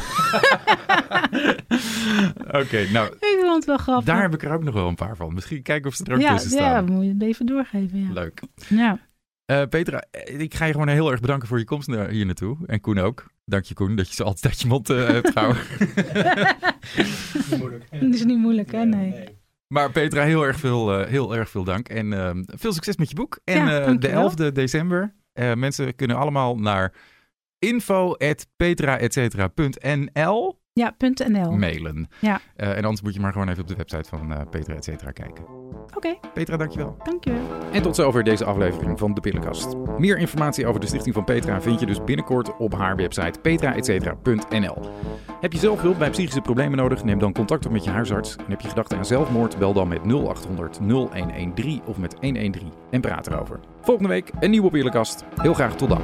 oké, nou, ik vond het wel grappig. daar heb ik er ook nog wel een paar van. Misschien kijken of ze er ook ja, tussen ja, staan. moet je het even doorgeven. Ja. Leuk. Ja. Eh, Petra, eh, ik ga je gewoon heel erg bedanken voor je komst hier naartoe. En Koen ook. Dank je Koen, dat je zo altijd uit je mond eh, hebt gehouden. Niet moeilijk. Dat is niet moeilijk, hè? Nee. Maar Petra, heel erg veel, eh, heel erg veel dank. En ehm, veel succes met je boek. En Ja, eh, de dankjewel. 11e december. eh, mensen kunnen allemaal naar info.petra.etcetera.nl Ja, .nl. mailen. Ja. Eh, en anders moet je maar gewoon even op de website van eh Petra et cetera kijken. Oké, Petra, dankjewel. dankjewel. En tot zover deze aflevering van De Pillenkast. Meer informatie over de Stichting van Petra vind je dus binnenkort op haar website petraetcetera.nl. Heb je zelf hulp bij psychische problemen nodig? Neem dan contact op met je huisarts. En heb je gedachten aan zelfmoord? Bel dan met 0800 0113 of met 113 en praat erover. Volgende week een nieuwe Pillenkast. Heel graag tot dan.